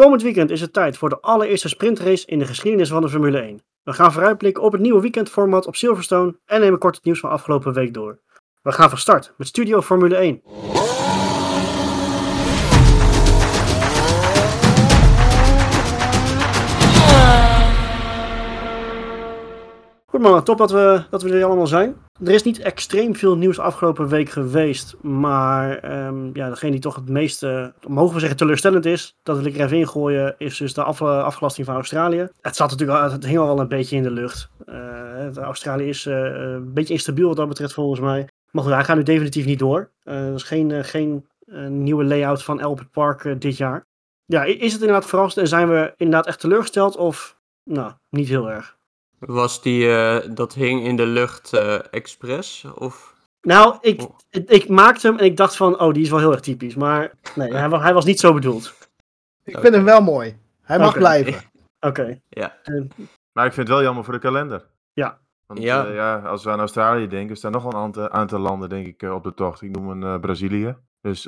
Komend weekend is het tijd voor de allereerste sprintrace in de geschiedenis van de Formule 1. We gaan vooruitblikken op het nieuwe weekendformat op Silverstone en nemen kort het nieuws van afgelopen week door. We gaan van start met Studio Formule 1. Top dat we, dat we er allemaal zijn. Er is niet extreem veel nieuws afgelopen week geweest. Maar ehm, ja, degene die toch het meeste, mogen we zeggen, teleurstellend is. Dat wil ik er even ingooien, is dus de af, afgelasting van Australië. Het zat natuurlijk het hing al wel een beetje in de lucht. Uh, Australië is uh, een beetje instabiel wat dat betreft volgens mij. Maar goed, hij gaat nu definitief niet door. Uh, er is geen, geen nieuwe layout van Albert Park dit jaar. Ja, is het inderdaad verrast en zijn we inderdaad echt teleurgesteld? Of nou, niet heel erg? Was die, uh, dat hing in de lucht uh, expres? Of? Nou, ik, oh. ik maakte hem en ik dacht van, oh, die is wel heel erg typisch. Maar nee, hij, hij was niet zo bedoeld. Ik vind hem wel mooi. Hij mag okay. blijven. Oké. Okay. Ja. Uh, maar ik vind het wel jammer voor de kalender. Ja. Want, ja. ja. als we aan Australië denken, staan nog wel een aantal, aantal landen, denk ik, op de tocht. Ik noem een Brazilië. Dus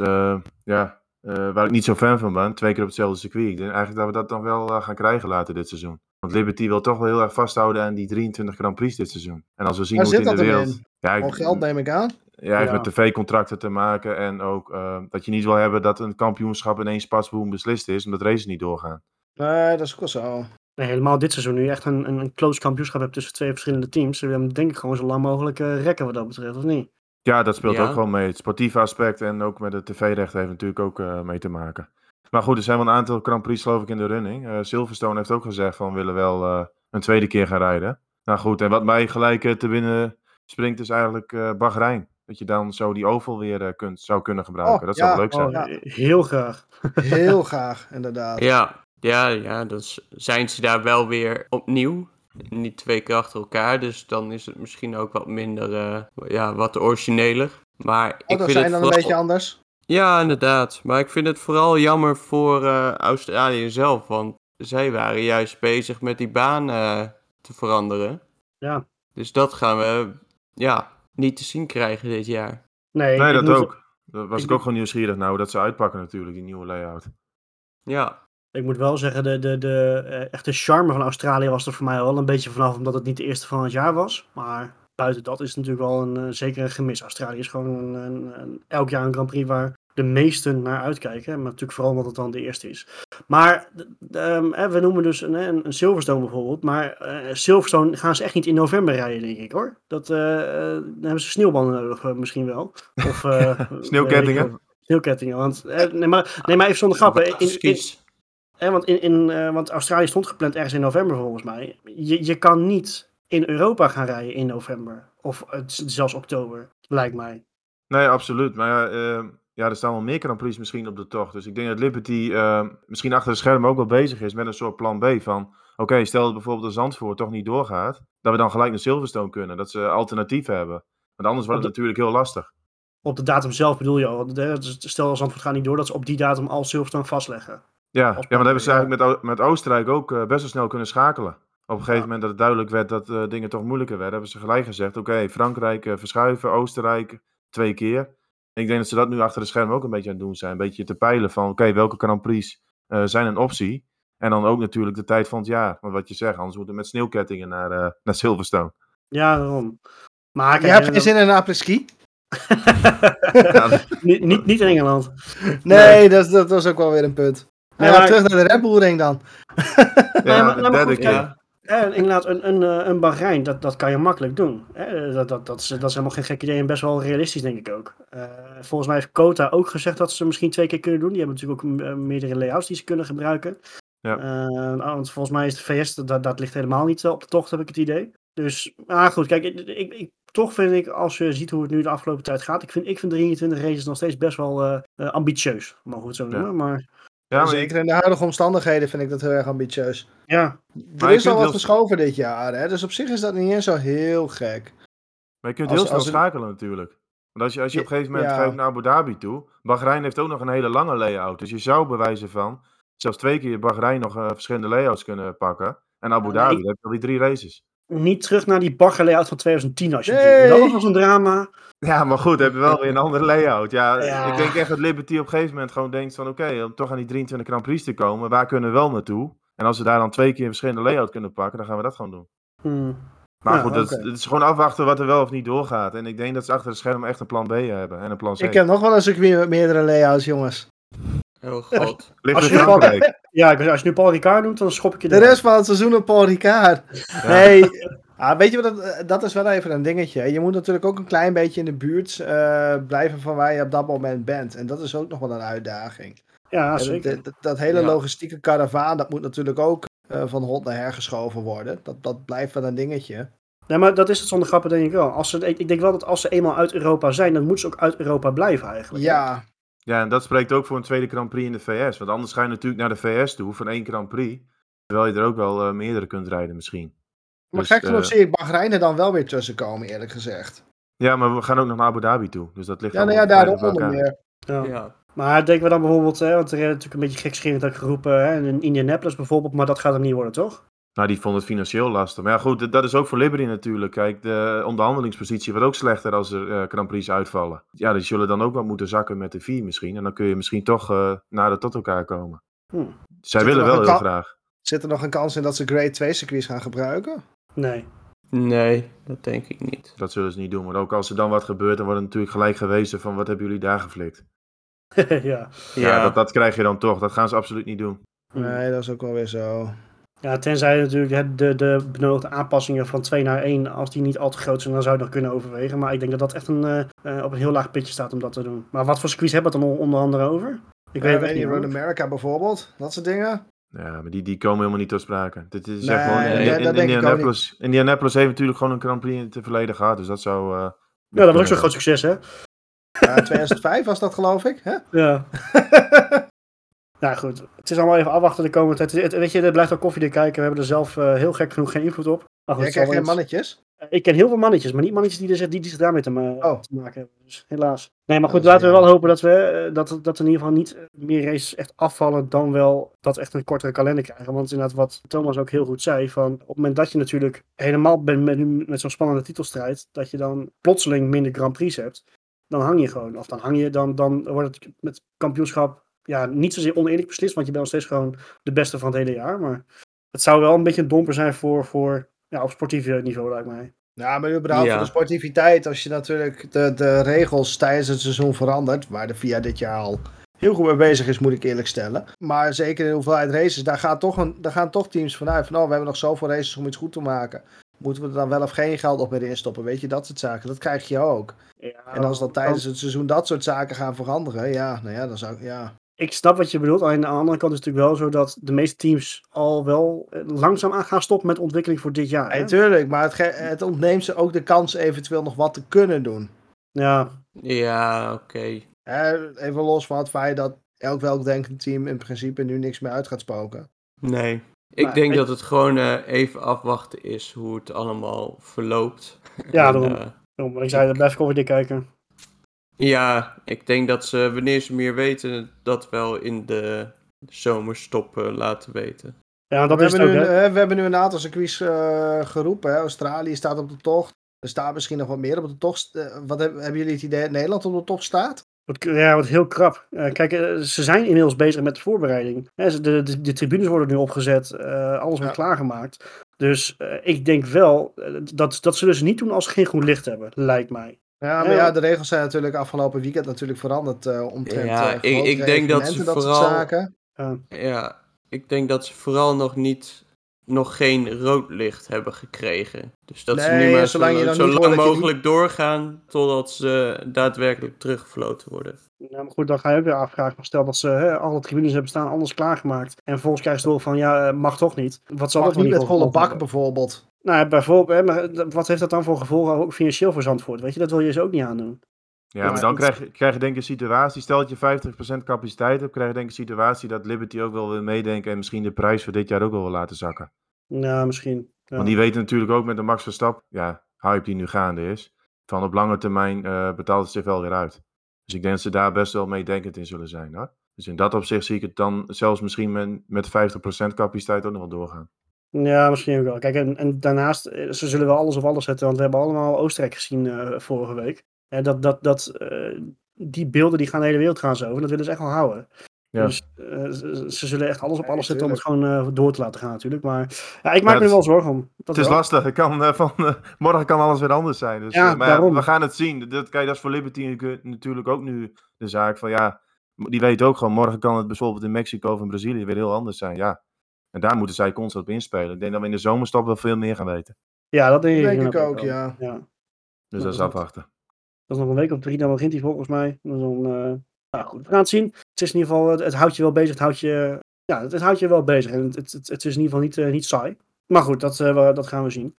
ja, waar ik niet zo fan van ben, twee keer op hetzelfde circuit. Ik denk eigenlijk dat we dat dan wel gaan krijgen later dit seizoen. Want Liberty wil toch wel heel erg vasthouden aan die 23 Grand Prix dit seizoen. En als we zien Waar hoe het in de wereld. In? Ja, ik, geld neem ik aan. Ja, heeft ja. met tv-contracten te maken. En ook uh, dat je niet wil hebben dat een kampioenschap ineens pasboom beslist is, omdat races niet doorgaan. Nee, dat is ook wel zo. Nee, helemaal dit seizoen nu echt een, een, close kampioenschap hebt tussen twee verschillende teams. We hebben denk ik gewoon zo lang mogelijk uh, rekken wat dat betreft, of niet? Ja, dat speelt ja. ook gewoon mee. Het sportieve aspect en ook met de tv-rechten heeft natuurlijk ook uh, mee te maken. Maar goed, er zijn wel een aantal Grand Prix geloof ik in de running. Uh, Silverstone heeft ook gezegd van we willen wel uh, een tweede keer gaan rijden. Nou goed, en wat mij gelijk uh, te binnen springt is eigenlijk uh, Bahrein. Dat je dan zo die oval weer kunt, zou kunnen gebruiken. Oh, dat ja, zou leuk zijn. Oh, ja. Heel graag. Heel graag, inderdaad. Ja, ja, ja, dan zijn ze daar wel weer opnieuw. Niet twee keer achter elkaar, dus dan is het misschien ook wat minder, ja, wat origineler. Maar oh, ik dat vind zijn het dan vooral... een beetje anders. Ja, inderdaad. Maar ik vind het vooral jammer voor uh, Australië zelf. Want zij waren juist bezig met die baan uh, te veranderen. Ja. Dus dat gaan we ja, niet te zien krijgen dit jaar. Nee, nee dat moet... ook. Dat was ik, ik ook gewoon nieuwsgierig nou, dat ze uitpakken natuurlijk, die nieuwe layout. Ja. Ik moet wel zeggen, de, de, de uh, echte charme van Australië was er voor mij wel een beetje vanaf, omdat het niet de eerste van het jaar was. Maar buiten dat is het natuurlijk wel een, zeker een gemis. Australië is gewoon een, elk jaar een Grand Prix waar de meesten naar uitkijken. Maar natuurlijk vooral omdat het dan de eerste is. Maar um, we noemen dus een, een, een Silverstone bijvoorbeeld. Maar uh, Silverstone gaan ze echt niet in november rijden, denk ik hoor. Dat, uh, dan hebben ze sneeuwbanden nodig uh, misschien wel. Of, Sneeuwkettingen? Sneeuwkettingen. Want, nee, maar, nee, maar even zonder grappen. In, in, in, want, in, in, want Australië stond gepland ergens in november volgens mij. Je, je kan niet in Europa gaan rijden in november. Of zelfs oktober, lijkt mij. Nee, absoluut. Maar ja, uh, ja, er staan wel meer Grand misschien op de tocht. Dus ik denk dat Liberty uh, misschien achter de schermen ook wel bezig is met een soort plan B. Van oké, okay, stel dat bijvoorbeeld de Zandvoort toch niet doorgaat. Dat we dan gelijk naar Silverstone kunnen. Dat ze alternatieven hebben. Want anders wordt het de, natuurlijk heel lastig. Op de datum zelf bedoel je al. Stel dat Zandvoort gaat niet door, dat ze op die datum al Silverstone vastleggen. Ja, ja maar dat hebben ze eigenlijk met, met Oostenrijk ook uh, best wel snel kunnen schakelen. Op een gegeven ja. moment dat het duidelijk werd dat uh, dingen toch moeilijker werden, hebben ze gelijk gezegd: oké, okay, Frankrijk uh, verschuiven, Oostenrijk twee keer. Ik denk dat ze dat nu achter de schermen ook een beetje aan het doen zijn. Een beetje te peilen van: oké, okay, welke Grand Prix uh, zijn een optie? En dan ook natuurlijk de tijd van het jaar. Want wat je zegt, anders moeten we met sneeuwkettingen naar, uh, naar Silverstone. Ja, daarom. Maar je hebt geen zin in een apres-ski? ja, niet, niet, niet in Engeland. Nee, nee. Dat, dat was ook wel weer een punt. Nee, maar, terug naar de Red Bull Ring dan. ja, maar, de derde keer. Ja. En inderdaad, een, een, een Bahrein, dat, dat kan je makkelijk doen. Dat, dat, dat, is, dat is helemaal geen gek idee en best wel realistisch, denk ik ook. Uh, volgens mij heeft Kota ook gezegd dat ze misschien twee keer kunnen doen. Die hebben natuurlijk ook meerdere layouts die ze kunnen gebruiken. Ja. Uh, want volgens mij is de VS, dat, dat ligt helemaal niet op de tocht, heb ik het idee. Dus, ah goed, kijk, ik, ik, ik, toch vind ik, als je ziet hoe het nu de afgelopen tijd gaat, ik vind, ik vind 23 races nog steeds best wel ambitieus, mogen we het zo noemen. Ja. Maar ja, maar Zeker in de huidige omstandigheden vind ik dat heel erg ambitieus. Ja. Er is al wat geschoven dit jaar, hè? dus op zich is dat niet eens zo heel gek. Maar je kunt als, heel snel schakelen natuurlijk. Want als je, als je op een gegeven moment ja. gaat naar Abu Dhabi toe, Bahrein heeft ook nog een hele lange layout. Dus je zou bewijzen van, zelfs twee keer Bahrein nog uh, verschillende layouts kunnen pakken. En Abu Dhabi, nee, heb je al die drie races. Niet terug naar die bagger layout van 2010 alsjeblieft. Nee. Dat was een drama. Ja, maar goed, heb je wel weer een andere layout. Ja, Ja. ik denk echt dat Liberty op een gegeven moment gewoon denkt van... Oké, om toch aan die 23 Grand Prix te komen, waar kunnen we wel naartoe? En als we daar dan twee keer een verschillende layout kunnen pakken, dan gaan we dat gewoon doen. Hmm. Maar Ja, goed, het is gewoon afwachten wat er wel of niet doorgaat. En ik denk dat ze achter de schermen echt een plan B hebben en een plan C. Ik heb nog wel een met meerdere layouts, jongens. Oh god. Ligt Als in je- Frankrijk. Ja, ik, als je nu Paul Ricard noemt, dan schop ik je De rest van het seizoen op Paul Ricard. Nee, ah, weet je wat, dat, dat is wel even een dingetje. Je moet natuurlijk ook een klein beetje in de buurt eh, blijven van waar je op dat moment bent. En dat is ook nog wel een uitdaging. Ja, zeker. dat, dat, dat hele Ja. logistieke karavaan, dat moet natuurlijk ook eh, van hond naar her geschoven worden. Dat, dat blijft wel een dingetje. Nee, maar dat is het zonder grappen denk ik wel. Als ze, ik, ik denk wel dat als ze eenmaal uit Europa zijn, dan moeten ze ook uit Europa blijven eigenlijk. Ja, Ja, en dat spreekt ook voor een tweede Grand Prix in de VS. Want anders ga je natuurlijk naar de VS toe van één Grand Prix. Terwijl je er ook wel eh, meerdere kunt rijden misschien. maar Dus, gek genoeg eh, zie ik Bahrein er dan wel weer tussen komen, eerlijk gezegd. Ja, maar we gaan ook nog naar Abu Dhabi toe. Dus dat ligt Ja, nou ja, bij onder meer. Ja. Ja. Maar denken we dan bijvoorbeeld, hè, want er is natuurlijk een beetje gekscherend ook geroepen, hè, in Indianapolis bijvoorbeeld, maar dat gaat hem niet worden, toch? Nou, die vond het financieel lastig. Maar ja, goed, dat- is ook voor Liberty natuurlijk. Kijk, de onderhandelingspositie wordt ook slechter als er eh Grand Prix uitvallen. Ja, die zullen dan ook wel moeten zakken met de vier misschien. En dan kun je misschien toch eh nader tot elkaar komen. Hm. Zij willen wel heel graag. Zit er nog een kans in dat ze Grade 2 circuits gaan gebruiken? Nee. Nee, dat denk ik niet. Dat zullen ze niet doen. Maar ook als er dan wat gebeurt, dan wordt het natuurlijk gelijk gewezen van wat hebben jullie daar geflikt. ja. Ja, Ja, dat, dat krijg je dan toch. Dat gaan ze absoluut niet doen. Nee, dat is ook wel weer zo. Ja, tenzij natuurlijk de, de benodigde aanpassingen van 2 naar 1, als die niet al te groot zijn, dan zou je het nog kunnen overwegen. Maar ik denk dat dat echt een, eh, eh, op een heel laag pitje staat om dat te doen. Maar wat voor circuits hebben we het dan onder andere over? Ik Ik weet echt niet. Road. America bijvoorbeeld, dat soort dingen. Ja, maar die, die komen helemaal niet tot sprake. Dit is Nee, echt gewoon, nee, in- in- Indianapolis, Indianapolis heeft natuurlijk gewoon een Grand Prix in het verleden gehad. Dus dat zou... eh, Ja, dat was ook zo'n groot succes, hè? Ja, 2005 was dat geloof ik. Hè? Ja. nou goed, het is allemaal even afwachten de komende tijd. Het- weet je, er blijft al koffiedik kijken. We hebben er zelf eh, heel gek genoeg geen invloed op. Maar goed, Jij krijgt geen mannetjes. iets- Ik ken heel veel mannetjes, maar niet mannetjes die, er, die, die zich daarmee te, Oh. te maken hebben. Dus helaas. Nee, maar goed, laten we wel hopen dat we eh, dat, dat in ieder geval niet meer races echt afvallen dan wel dat we echt een kortere kalender krijgen. Want inderdaad, wat Thomas ook heel goed zei, van op het moment dat je natuurlijk helemaal bent met, met zo'n spannende titelstrijd, dat je dan plotseling minder Grand Prix hebt, dan hang je gewoon. Of dan hang je, dan, dan wordt het met kampioenschap ja, niet zozeer oneerlijk beslist, want je bent nog steeds gewoon de beste van het hele jaar. Maar het zou wel een beetje een domper zijn voor, voor ja, op sportief niveau, lijkt mij. Ja, maar überhaupt Ja. voor de sportiviteit, als je natuurlijk de, de regels tijdens het seizoen verandert, waar de VIA dit jaar al heel goed mee bezig is, moet ik eerlijk stellen. Maar zeker in de hoeveelheid races, daar, gaat toch een, daar gaan toch teams vanuit van, oh, we hebben nog zoveel races om iets goed te maken. Moeten we er dan wel of geen geld op meer instoppen? Weet je, dat soort zaken. Dat krijg je ook. Ja, En als dan tijdens het seizoen dat soort zaken gaan veranderen, ja, nou ja, dan zou ik, ja. Ik snap wat je bedoelt. Alleen aan de andere kant is het natuurlijk wel zo dat de meeste teams al wel eh, langzaam aan gaan stoppen met ontwikkeling voor dit jaar. hè? Natuurlijk, maar het, het ontneemt ze ook de kans eventueel nog wat te kunnen doen. Ja, ja oké. Even los van het feit dat elk weldenkend team in principe nu niks meer uit gaat spoken. Nee. Ik Maar denk ik- dat het gewoon eh, even afwachten is hoe het allemaal verloopt. ja daarom. eh, daarom. Ik zei, blijf koffiedik kijken. Ja, ik denk dat ze, wanneer ze meer weten, dat wel in de zomerstop eh, laten weten. Ja, dat we, is hebben ook. nu, hè. eh, we hebben nu een aantal circuits eh, geroepen. Hè. Australië staat op de tocht. Er staat misschien nog wat meer op de tocht. Eh, wat heb- hebben jullie het idee dat Nederland op de top staat? Ja, wordt heel krap. Kijk, ze zijn inmiddels bezig met de voorbereiding. De, de, de tribunes worden nu opgezet. eh, alles wordt Ja. klaargemaakt. Dus ik denk wel, dat, dat zullen ze niet doen als ze geen groen licht hebben, lijkt mij. Ja, maar Ja. de regels zijn natuurlijk afgelopen weekend natuurlijk veranderd eh omtrent Ja, eh, ik- ik denk dat ze dat vooral- zaken. Ja, ik denk dat ze vooral nog niet, nog geen rood licht hebben gekregen. Dus dat ze nu maar zolang zo, je dan zo lang je mogelijk doorgaan totdat ze daadwerkelijk teruggefloten worden. Ja, maar goed, dan ga je ook weer afvragen. Maar stel dat ze hè, alle tribunes hebben staan, alles klaargemaakt. En vervolgens krijgen ze door van, ja, eh, mag toch niet. Wat zal Mag dat niet met volle bak hebben? bijvoorbeeld. Nou, ja, bijvoorbeeld, hè, maar eh, wat heeft dat dan voor gevolgen ook financieel voor Zandvoort? Weet je, dat wil je ze ook niet aandoen. Ja, maar dan krijg je, krijg je denk ik een situatie. Stel dat je 50% capaciteit hebt, krijg je denk ik een situatie dat Liberty ook wel wil meedenken en misschien de prijs voor dit jaar ook wel wil laten zakken. Ja, misschien. Ja. Want die weten natuurlijk ook met de Max Verstappen, ja, hype die nu gaande is, van op lange termijn eh, betaalt het zich wel weer uit. Dus ik denk dat ze daar best wel meedenkend in zullen zijn. Hoor. Dus in dat opzicht zie ik het dan zelfs misschien met, met 50% capaciteit ook nog wel doorgaan. Ja, misschien ook wel. Kijk, en, en daarnaast, eh, ze zullen wel alles op alles zetten, want we hebben allemaal Oostenrijk gezien eh, vorige week. Hè, dat, dat, dat, eh, die beelden die gaan de hele wereld gaan zo, en dat willen ze echt wel houden. Ja. Dus eh, ze, ze zullen echt alles op alles zetten om het gewoon eh, door te laten gaan natuurlijk. Maar ja, ik maak me er wel zorgen om. Dat Het is wel. lastig. Het kan, eh, van, eh, morgen kan alles weer anders zijn. Dus, Ja, maar we gaan het zien. Dat, kijk, dat is voor Liberty natuurlijk- ook nu de zaak van ja. Die weet ook gewoon, morgen kan het bijvoorbeeld in Mexico of in Brazilië weer heel anders zijn. Ja. En daar moeten zij constant op inspelen. Ik denk dat we in de zomerstop wel veel meer gaan weten. Ja, dat denk ik, Denk ik ook, ja. ja. Dus Ja, dat is dat- afwachten. Dat is nog een week of drie, dan begint hij volgens mij. Dan, eh, nou goed, we gaan het zien. Het is in ieder geval, het, houdt je wel bezig. Het houdt je, ja, het, houdt je wel bezig. En het, het, is in ieder geval niet, eh, niet saai. Maar goed, dat, eh, dat gaan we zien.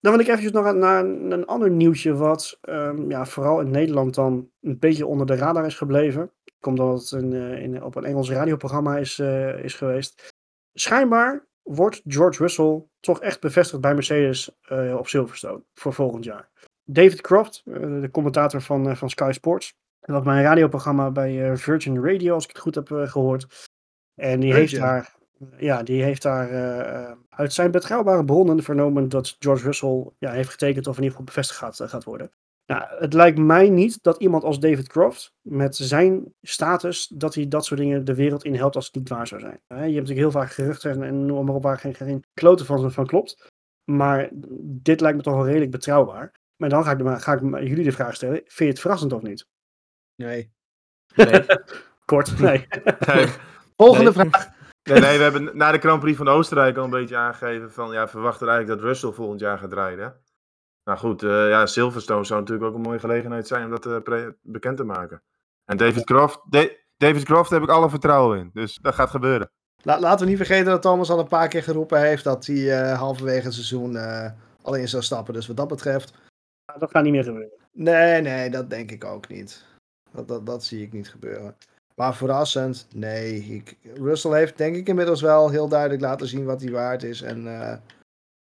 Dan wil ik even nog naar een, ander nieuwtje wat ehm, ja, vooral in Nederland dan een beetje onder de radar is gebleven. Komt omdat het eh, in, op een Engels radioprogramma is, is geweest. Schijnbaar wordt George Russell toch echt bevestigd bij Mercedes op Silverstone voor volgend jaar. David Croft, de commentator van, van Sky Sports. Dat was mijn radioprogramma bij eh, Virgin Radio, als ik het goed heb eh, gehoord. En die heeft daar, ja, die heeft daar eh, uit zijn betrouwbare bronnen vernomen dat George Russell ja, heeft getekend of in ieder geval bevestigd gaat, gaat worden. Nou, het lijkt mij niet dat iemand als David Croft met zijn status, dat hij dat soort dingen de wereld in helpt als het niet waar zou zijn. Je hebt natuurlijk heel vaak geruchten en, en noem maar op waar geen, geen kloten van, van klopt. Maar dit lijkt me toch wel redelijk betrouwbaar. Maar dan ga ik, de- ga ik jullie de vraag stellen. Vind je het verrassend of niet? Nee. Nee. Kort, nee. Nee, Volgende Nee. vraag. nee, nee, we hebben na de Grand Prix van Oostenrijk al een beetje aangegeven van ja, verwachten eigenlijk dat Russell volgend jaar gaat rijden. hè? Nou goed, eh, ja, Silverstone zou natuurlijk ook een mooie gelegenheid zijn om dat eh, bekend te maken. En David Croft, Da- David Croft heb ik alle vertrouwen in. Dus dat gaat gebeuren. La- laten we niet vergeten dat Thomas al een paar keer geroepen heeft dat hij eh, halverwege het seizoen eh, al in zou stappen. Dus wat dat betreft. dat gaat niet meer gebeuren. Nee, nee, dat denk ik ook niet. Dat, dat, dat zie ik niet gebeuren. Maar verrassend, nee. Ik, Russell heeft denk ik inmiddels wel heel duidelijk laten zien wat hij waard is en eh,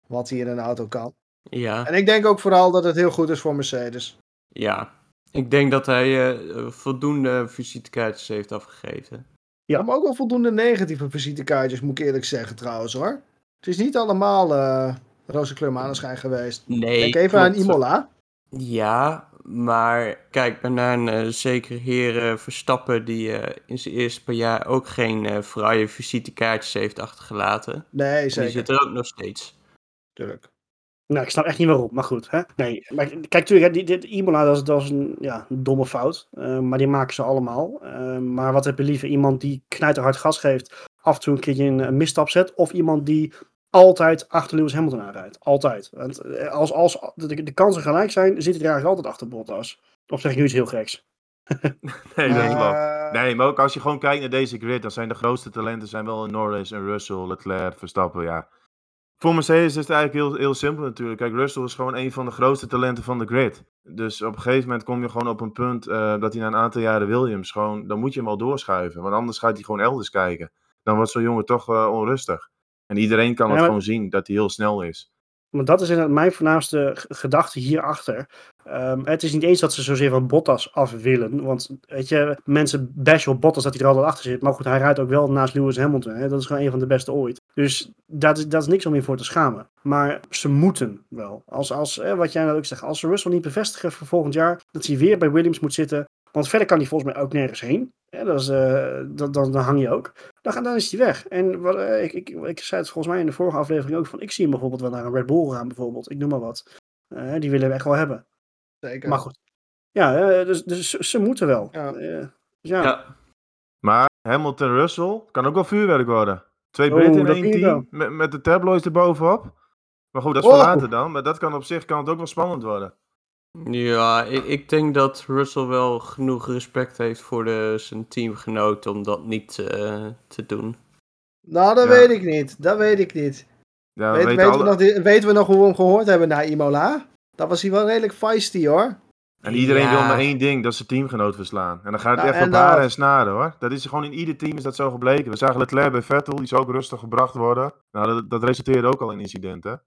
wat hij in een auto kan. Ja, En ik denk ook vooral dat het heel goed is voor Mercedes. ja. Ik denk dat hij eh, voldoende visitekaartjes heeft afgegeven. Ja. Maar ook wel voldoende negatieve visitekaartjes, moet ik eerlijk zeggen trouwens hoor. Het is niet allemaal eh roze kleur maneschijn geweest. Nee, Denk even aan. Imola. Ja, maar kijk maar naar een eh, zekere heer eh, Verstappen die eh, in zijn eerste paar jaar ook geen eh fraaie visitekaartjes heeft achtergelaten. Nee, En die zeker. zit er ook nog steeds. Tuurlijk. Nou, ik snap echt niet waarom, maar goed. Hè? Nee, maar kijk, natuurlijk, hè, die- dit Imola, dat is, dat is een, ja, een domme fout. eh, maar die maken ze allemaal. Eh, maar wat heb je liever? Iemand die knijterhard gas geeft, af en toe een keertje een misstap zet. Of iemand die altijd achter Lewis Hamilton aanrijdt. Altijd. Want eh, als, als de, de kansen gelijk zijn, zit hij er eigenlijk altijd achter Bottas. Of zeg ik nu iets heel geks? Nee, dat. Eh, Nee, maar ook als je gewoon kijkt naar deze grid, dan zijn de grootste talenten zijn wel Norris en Russell, Leclerc, Verstappen, ja. Voor Mercedes is het eigenlijk heel, heel simpel natuurlijk. Kijk, Russell is gewoon een van de grootste talenten van de grid. Dus op een gegeven moment kom je gewoon op een punt eh, dat hij na een aantal jaren Williams gewoon, dan moet je hem al doorschuiven. Want anders gaat hij gewoon elders kijken. Dan wordt zo'n jongen toch eh, onrustig. En iedereen kan Ja, het maar- gewoon zien dat hij heel snel is. Maar dat is inderdaad mijn voornaamste gedachte hierachter. Ehm het is niet eens dat ze zozeer van Bottas af willen. Want weet je, mensen bashen op Bottas dat hij er altijd achter zit. Maar goed, hij rijdt ook wel naast Lewis Hamilton. Hè? Dat is gewoon een van de beste ooit. Dus dat is, dat is niks om je voor te schamen. Maar ze moeten wel. Als, als wat jij nou ook zegt, als ze Russell niet bevestigen voor volgend jaar, dat hij weer bij Williams moet zitten. Want verder kan hij volgens mij ook nergens heen. Hè? Dat is, eh, dat, dan, dan hang je ook. Dan, dan is hij weg. En wat, eh, ik, ik, ik zei het volgens mij in de vorige aflevering ook van. Ik zie hem bijvoorbeeld wel naar een Red Bull gaan, bijvoorbeeld. Ik noem maar wat. Eh, die willen we echt wel hebben. Zeker. Maar goed. Ja, dus, dus ze, ze moeten wel. Ja. Dus ja. Ja, Maar Hamilton Russell kan ook wel vuurwerk worden. Twee Oh, Britten in één team, met, met de tabloids erbovenop. Maar goed, dat is Oh. voor later dan. Maar dat kan op zich kan het ook wel spannend worden. Ja ik, ik denk dat Russell wel genoeg respect heeft voor de, zijn teamgenoot om dat niet eh, te doen. Nou, dat Ja. weet ik niet. Dat weet ik niet. Ja, we Weet, weten weten, we alle- nog, weten we nog hoe we hem gehoord hebben na Imola? Dat was hij wel redelijk feisty hoor. En iedereen Ja. wil maar één ding, dat is zijn teamgenoot verslaan. En dan gaat het Ja, echt en op haren dat- en snaren hoor. Dat is gewoon in ieder team is dat zo gebleken. We zagen Leclerc bij Vettel, die zou ook rustig gebracht worden. Nou, dat, dat resulteerde ook al in incidenten.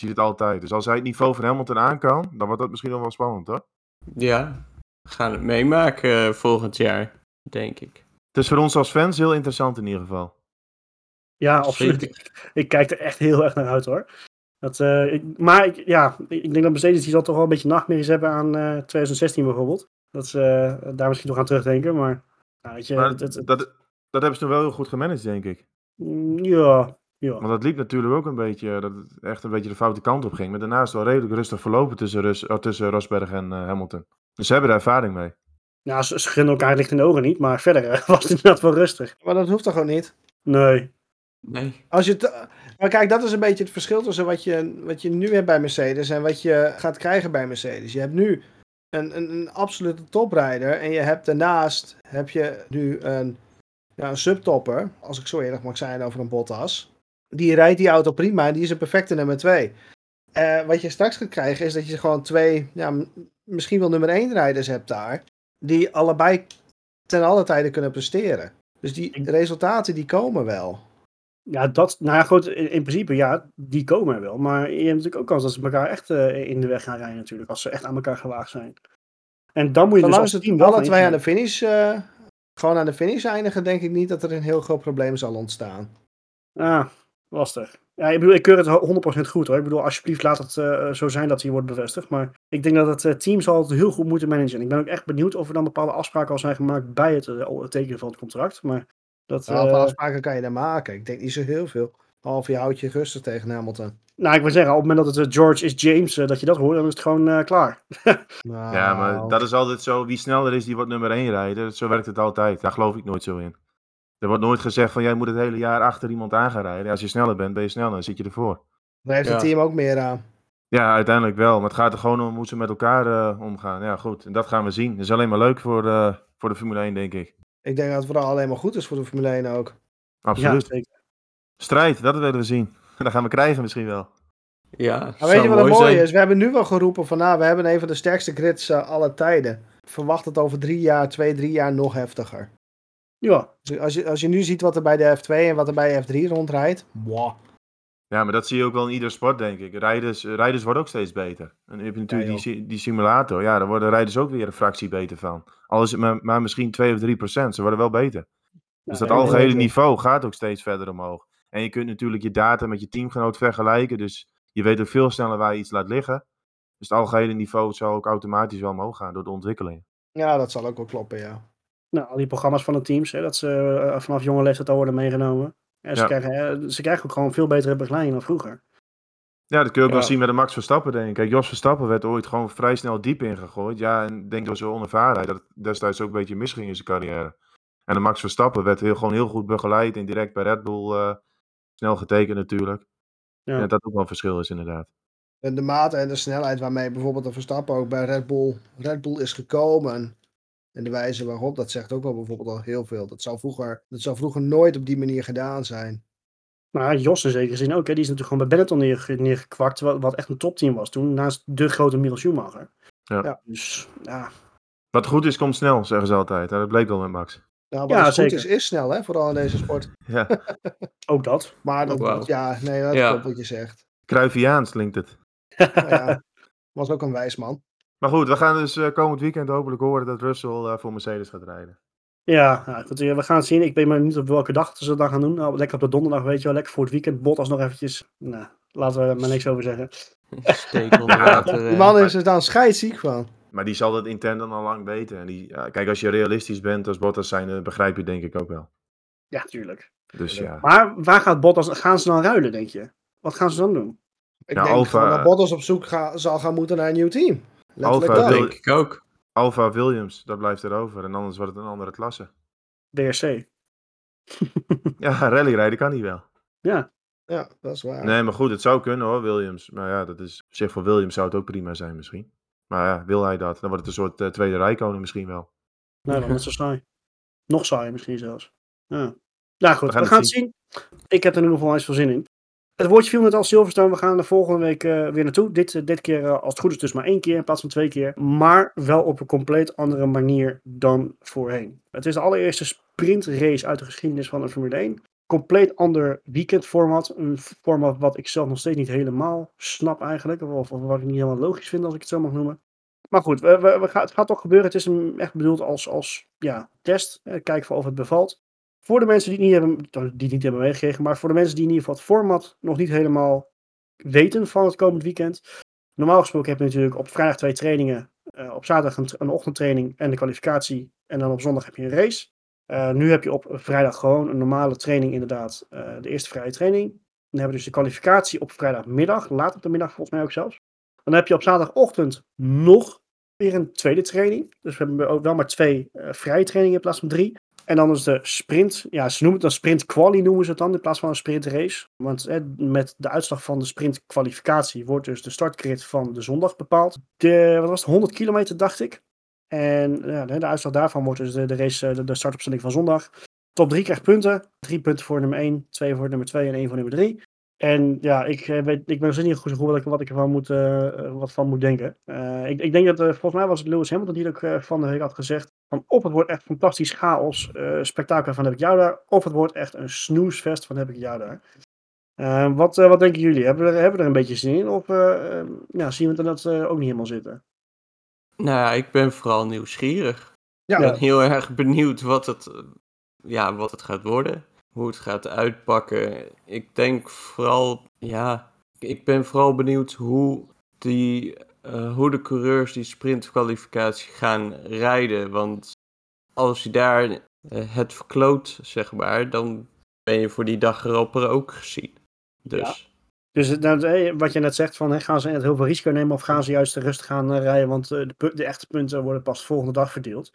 Je ziet het altijd. Dus als hij het niveau van Hamilton aan kan, dan wordt dat misschien nog wel spannend hoor. Ja, we gaan het meemaken eh, volgend jaar, denk ik. Het is voor ons als fans heel interessant in ieder geval. Ja, absoluut. Ik, ik kijk er echt heel erg naar uit hoor. Dat, eh, ik, maar ik, ja, ik denk dat Mercedes die zal toch wel een beetje nachtmerries hebben aan eh 2016 bijvoorbeeld. Dat ze eh, daar misschien nog aan terugdenken. Maar, nou, weet je, Maar het, het- het- dat, dat hebben ze toen wel heel goed gemanaged, denk ik. mm, ja, ja. Want dat liep natuurlijk ook een beetje, dat het echt een beetje de foute kant op ging. Maar daarnaast wel redelijk rustig verlopen tussen, Rus, oh, tussen Rosberg en eh, Hamilton. Dus ze hebben er ervaring mee. Ja, ze, ze gunnen elkaar licht in de ogen niet, maar verder eh, was het inderdaad wel rustig. Maar dat hoeft toch ook niet? Nee. Nee. Als je maar kijk, dat is een beetje het verschil tussen wat je, wat je nu hebt bij Mercedes en wat je gaat krijgen bij Mercedes. Je hebt nu een, een, een absolute toprijder en je hebt daarnaast heb je nu een, ja, een subtopper, als ik zo eerlijk mag zijn over een Bottas. Die rijdt die auto prima en die is een perfecte nummer 2. wat je straks gaat krijgen is dat je gewoon twee, ja, misschien wel nummer 1 rijders hebt daar, die allebei ten alle tijde kunnen presteren. Dus die resultaten die komen wel. Ja, dat, nou ja, goed, in, in principe, ja, die komen er wel. Maar je hebt natuurlijk ook kans dat ze elkaar echt eh, in de weg gaan rijden natuurlijk, als ze echt aan elkaar gewaagd zijn. En dan moet je dus Zolang als ze team wel alle twee aan de finish, eh, gewoon aan de finish eindigen, denk ik niet dat er een heel groot probleem zal ontstaan. Ah, lastig. Ja, ik bedoel, ik keur het ho- 100% goed hoor. Ik bedoel, alsjeblieft laat het eh, zo zijn dat hij wordt bevestigd. Maar ik denk dat het eh, team zal het heel goed moeten managen. En ik ben ook echt benieuwd of er dan bepaalde afspraken al zijn gemaakt bij het, eh, het tekenen van het contract. Maar dat, Nou, eh, afspraken kan je daar maken? Ik denk niet zo heel veel. Half je houdt je rustig tegen Hamilton. nou, ik wil zeggen, op het moment dat het eh, George is James, eh, dat je dat hoort, dan is het gewoon eh, klaar. Nou, Ja, maar dat is altijd zo. Wie sneller is, die wordt nummer 1 rijden. Zo werkt het altijd. Daar geloof ik nooit zo in. Er wordt nooit gezegd van jij moet het hele jaar achter iemand aan gaan rijden. Als je sneller bent, ben je sneller. Dan zit je ervoor. Daar heeft het Ja. team ook meer aan. Ja, uiteindelijk wel. Maar het gaat er gewoon om hoe ze met elkaar eh, omgaan. Ja, goed. En dat gaan we zien. Dat is alleen maar leuk voor, eh, voor de Formule 1, denk ik. Ik denk dat het vooral alleen maar goed is voor de Formule 1 ook. Absoluut. Ja. Strijd, dat willen we zien. Dat gaan we krijgen misschien wel. Ja, Maar weet je wat het mooi mooie zijn. is? We hebben nu wel geroepen van nou, we hebben een van de sterkste grids eh, aller tijden. Ik verwacht het over drie jaar, twee, drie jaar nog heftiger. Ja, Dus als je, als je nu ziet wat er bij de F2 en wat er bij de F3 rondrijdt. Ja, maar dat zie je ook wel in ieder sport, denk ik. Rijders, rijders worden ook steeds beter. En je natuurlijk Ja, die, die simulator. Ja, daar worden rijders ook weer een fractie beter van. Al is het maar, maar misschien 2 of 3 procent. Ze worden wel beter. Dus dat ja, algehele niveau gaat ook steeds verder omhoog. En je kunt natuurlijk je data met je teamgenoot vergelijken. Dus je weet ook veel sneller waar je iets laat liggen. Dus het algehele niveau zal ook automatisch wel omhoog gaan door de ontwikkeling. Ja, dat zal ook wel kloppen, ja. Nou, al die programma's van de teams, hè, dat ze eh, vanaf jonge leeftijd al worden meegenomen. En ze, Ja. krijgen, ze krijgen ook gewoon veel betere begeleiding dan vroeger. Ja, dat kun je ook Ja. wel zien met de Max Verstappen, denk ik. Kijk, Jos Verstappen werd ooit gewoon vrij snel diep ingegooid. Ja, en ik denk door zijn onervarenheid dat het destijds ook een beetje misging in zijn carrière. En de Max Verstappen werd heel, gewoon heel goed begeleid en direct bij Red Bull eh, snel getekend natuurlijk. Ja. Dat dat ook wel een verschil is inderdaad. En de mate en de snelheid waarmee bijvoorbeeld de Verstappen ook bij Red Bull, Red Bull is gekomen. En de wijze waarop, dat zegt ook wel bijvoorbeeld al heel veel. Dat zou vroeger, dat zou vroeger nooit op die manier gedaan zijn. Maar Jos in zekere zin ook, hè, die is natuurlijk gewoon bij Benetton neerge- neergekwakt, wat, wat echt een topteam was toen, naast de grote Michael Schumacher. Ja. Ja. Dus ja, Wat goed is, komt snel, zeggen ze altijd. En dat bleek wel met Max. Nou, Ja, wat ja, goed zeker. is, is snel, hè, vooral in deze sport. Ja, ook dat. Maar dat, Oh, ja, nee, dat Ja. klopt wat je zegt. Cruyffiaans klinkt het. Ja, was ook een wijs man. Maar goed, we gaan dus eh, komend weekend hopelijk horen dat Russell eh, voor Mercedes gaat rijden. Ja, ja goed, eh, we gaan het zien. Ik weet maar niet op welke dag ze dat dan gaan doen. Nou, lekker op de donderdag, weet je wel. Lekker voor het weekend. Bottas nog eventjes. Nou, laten we er maar niks over zeggen. Steek onder water. Die man is er dan scheidsziek van. Maar die zal dat intent dan al lang weten. En die, ja, kijk, als je realistisch bent als Bottas zijn, begrijp je het denk ik ook wel. Ja, tuurlijk. Dus ja. Maar waar gaat Bottas, gaan ze dan ruilen, denk je? Wat gaan ze dan doen? Ik Ja, denk Alfa- dat Bottas op zoek ga, zal gaan moeten naar een nieuw team. Alfa dat. denk ik ook. Alfa Williams, dat blijft erover. En anders wordt het een andere klasse. DRC. Ja, rallyrijden kan hij wel. Ja, Ja, dat is waar. Nee, maar goed, het zou kunnen hoor, Williams. Maar ja, dat is, op zich voor Williams zou het ook prima zijn misschien. Maar ja, wil hij dat? Dan wordt het een soort eh, tweede rijkoning misschien wel. nou dan net zo saai. Nog saai misschien zelfs. Ja, ja goed, we We gaan, het het zien. Ik heb er in ieder geval eens veel zin in. Het woordje viel net al Silverstone. We gaan er volgende week eh, weer naartoe. Dit, eh, dit keer, eh, als het goed is, dus maar één keer in plaats van twee keer. Maar wel op een compleet andere manier dan voorheen. Het is de allereerste sprintrace uit de geschiedenis van de Formule 1. Compleet ander weekendformat. Een format wat ik zelf nog steeds niet helemaal snap eigenlijk. Of, wat ik niet helemaal logisch vind als ik het zo mag noemen. Maar goed, we, we, het gaat toch gebeuren. Het is echt bedoeld als, als ja, test. Kijken of het bevalt. Voor de mensen die het niet hebben, die niet hebben meegekregen, maar voor de mensen die in ieder geval het format nog niet helemaal weten van het komend weekend. Normaal gesproken heb je natuurlijk op vrijdag twee trainingen, eh, op zaterdag een, ochtendtraining en de kwalificatie. En dan op zondag heb je een race. Eh, nu heb je op vrijdag gewoon een normale training, inderdaad, eh, de eerste vrije training. Dan hebben we dus de kwalificatie op vrijdagmiddag, laat op de middag volgens mij ook zelfs. Dan heb je op zaterdagochtend nog weer een tweede training. Dus we hebben wel maar twee vrije trainingen in plaats van drie. En dan is de sprint, ja, ze noemen het dan sprint quali noemen ze het dan, in plaats van een sprint race. Want eh, met de uitslag van de sprint kwalificatie wordt dus de startgrid van de zondag bepaald. De, wat was het, 100 kilometer dacht ik. En ja, de, uitslag daarvan wordt dus de, race, eh, de, de startopstelling van zondag. Top 3 krijgt punten. Drie punten voor nummer 1, twee voor nummer 2 en één voor nummer 3. En ja, ik, eh, weet, ik ben dus niet goed zo goed wat ik, wat ik ervan moet, eh, eh, wat van moet denken. Eh, ik, ik denk dat, volgens mij was het Lewis Hamilton die ook van de week had gezegd. Van of het wordt echt fantastisch chaos, eh spektakel van heb ik jou daar. Of het wordt echt een snoesfest van heb ik jou daar. Eh, wat, wat denken jullie? Hebben we, er, hebben we er een beetje zin in? Of eh, eh, ja, zien we dat eh, ook niet helemaal zitten? Nou ja, ik ben vooral nieuwsgierig. Ja, Ik ben heel erg benieuwd wat het, ja, wat het gaat worden. Hoe het gaat uitpakken. Ik denk vooral, ja, ik ben vooral benieuwd hoe, die, eh, hoe de coureurs die sprintkwalificatie gaan rijden. Want als je daar eh, het verkloot, zeg maar, dan ben je voor die dag erop er ook gezien. Dus Dus het- nou, eh, wat je net zegt, van, hè, gaan ze heel veel risico nemen of gaan ze juist rustig gaan eh, rijden, want eh, de, de echte punten worden pas de volgende dag verdeeld.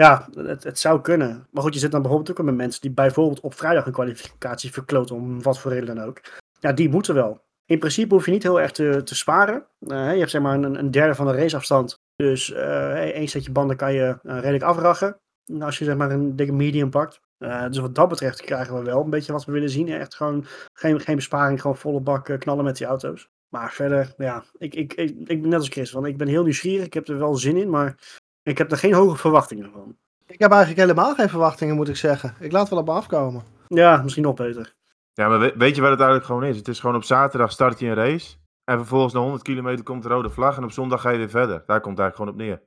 Ja, het, het zou kunnen. Maar goed, je zit dan bijvoorbeeld ook met mensen die bijvoorbeeld op vrijdag een kwalificatie verkloten, om wat voor reden dan ook. Ja, die moeten wel. In principe hoef je niet heel erg te, te sparen. Eh, je hebt zeg maar een, een derde van de raceafstand. Dus eh één setje banden kan je eh, redelijk afrachen. Als je zeg maar een dikke medium pakt. Dus wat dat betreft krijgen we wel een beetje wat we willen zien. Echt gewoon geen, geen besparing, gewoon volle bak knallen met die auto's. Maar verder, ja, ik, ik, ik, ben net als Chris, want ik ben heel nieuwsgierig. Ik heb er wel zin in, maar ik heb er geen hoge verwachtingen van. ik heb eigenlijk helemaal geen verwachtingen, moet ik zeggen. Ik laat wel op me afkomen. Ja, misschien nog beter. Ja, maar we- weet je wat het eigenlijk gewoon is? Het is gewoon op zaterdag start je een race. En vervolgens na 100 kilometer komt de rode vlag. En op zondag ga je weer verder. Daar komt het eigenlijk gewoon op neer.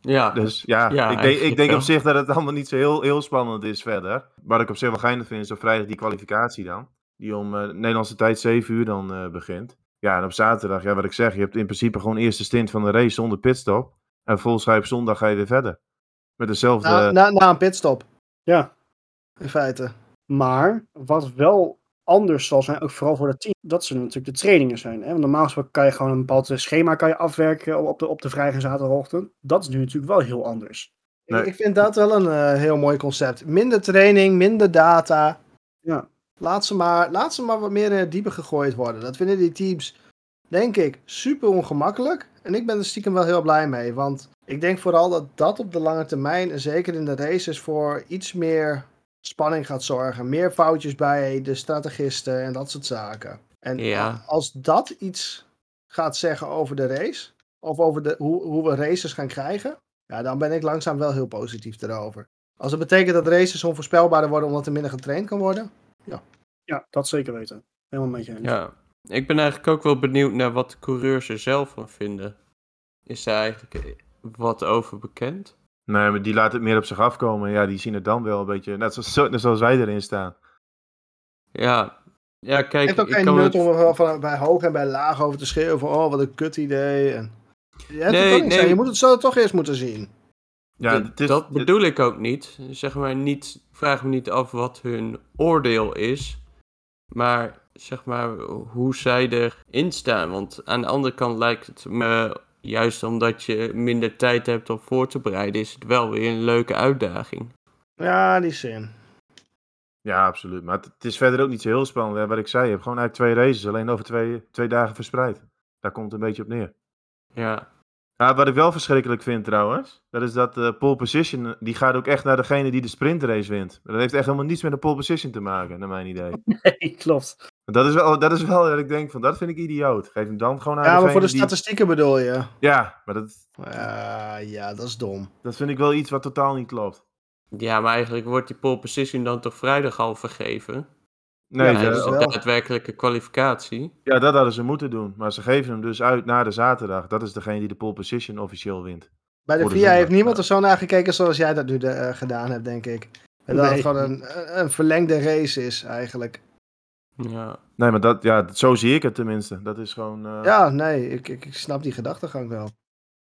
ja, Dus ja, Ja, ik, denk, ik denk op zich dat het allemaal niet zo heel, heel spannend is verder. Wat ik op zich wel geinig vind is op vrijdag die kwalificatie dan. Die om eh, Nederlandse tijd 7 uur dan eh, begint. Ja, en op zaterdag, ja, wat ik zeg, je hebt in principe gewoon eerste stint van de race zonder pitstop. En op zondag ga je weer verder. Met dezelfde... Na, na, na een pitstop, Ja, in feite. maar wat wel anders zal zijn, ook vooral voor het team, dat ze natuurlijk de trainingen zijn. Hè? Want normaal gesproken kan je gewoon een bepaald schema kan je afwerken op de, op de vrijdag en zaterdagochtend. Dat is nu natuurlijk wel heel anders. Nee. Ik, vind dat wel een eh, heel mooi concept. Minder training, minder data. Ja. Laat ze, maar, laat ze maar wat meer in het diepe gegooid worden. Dat vinden die teams, denk ik, super ongemakkelijk. En ik ben er stiekem wel heel blij mee. Want ik denk vooral dat dat op de lange termijn, en zeker in de races, voor iets meer spanning gaat zorgen. Meer foutjes bij de strategisten en dat soort zaken. En Ja. als dat iets gaat zeggen over de race, of over de, hoe, hoe we races gaan krijgen, ja, dan ben ik langzaam wel heel positief erover. Als het betekent dat races onvoorspelbaarder worden omdat er minder getraind kan worden, Ja, dat zeker weten. Helemaal met je eens. ja. Ik ben eigenlijk ook wel benieuwd naar wat de coureurs er zelf van vinden. Is daar eigenlijk wat over bekend? Nee, maar die laten het meer op zich afkomen. Ja, die zien het dan wel een beetje... Net zoals, net zoals wij erin staan. Ja, ja het kijk, heeft ook ik geen kan nut het... om er van, bij hoog en bij laag over te schreeuwen van oh wat een kut idee. En... Ja, het Nee, kan niet nee. zijn. Je moet het zo toch eerst moeten zien. Ja, het is, dat bedoel ik ook niet. Zeg maar niet, vraag me niet af wat hun oordeel is, maar zeg maar hoe zij erin staan. Want aan de andere kant lijkt het me, juist omdat je minder tijd hebt om voor te bereiden, is het wel weer een leuke uitdaging. Ja, die zin. Ja, absoluut. Maar het, is verder ook niet zo heel spannend. Hè. Wat ik zei, je hebt gewoon eigenlijk twee races. Alleen over twee, twee dagen verspreid. Daar komt het een beetje op neer. Ja, Ja, wat ik wel verschrikkelijk vind trouwens, dat is dat de pole position, eh, die gaat ook echt naar degene die de sprintrace wint. Dat heeft echt helemaal niets met de pole position te maken, naar mijn idee. Nee, klopt. Dat is wel, dat is wel dat ik denk van, dat vind ik idioot. Geef hem dan gewoon aan Ja, maar voor de die- statistieken bedoel je. Ja, maar dat, Ja, ja, dat is dom. dat vind ik wel iets wat totaal niet klopt. ja maar eigenlijk wordt die pole position dan toch vrijdag al vergeven? Nee, Ja, dat de is wel. daadwerkelijke kwalificatie. ja, dat hadden ze moeten doen. Maar ze geven hem dus uit na de zaterdag. Dat is degene die de pole position officieel wint. Bij de de VIA heeft niemand er zo naar gekeken zoals jij dat nu eh, gedaan hebt, denk ik. En dat Nee. het gewoon een, een verlengde race is eigenlijk. Ja. Nee, maar dat, ja, zo zie ik het tenminste. Dat is gewoon... eh, Ja, nee, ik, ik, ik snap die gedachtegang wel.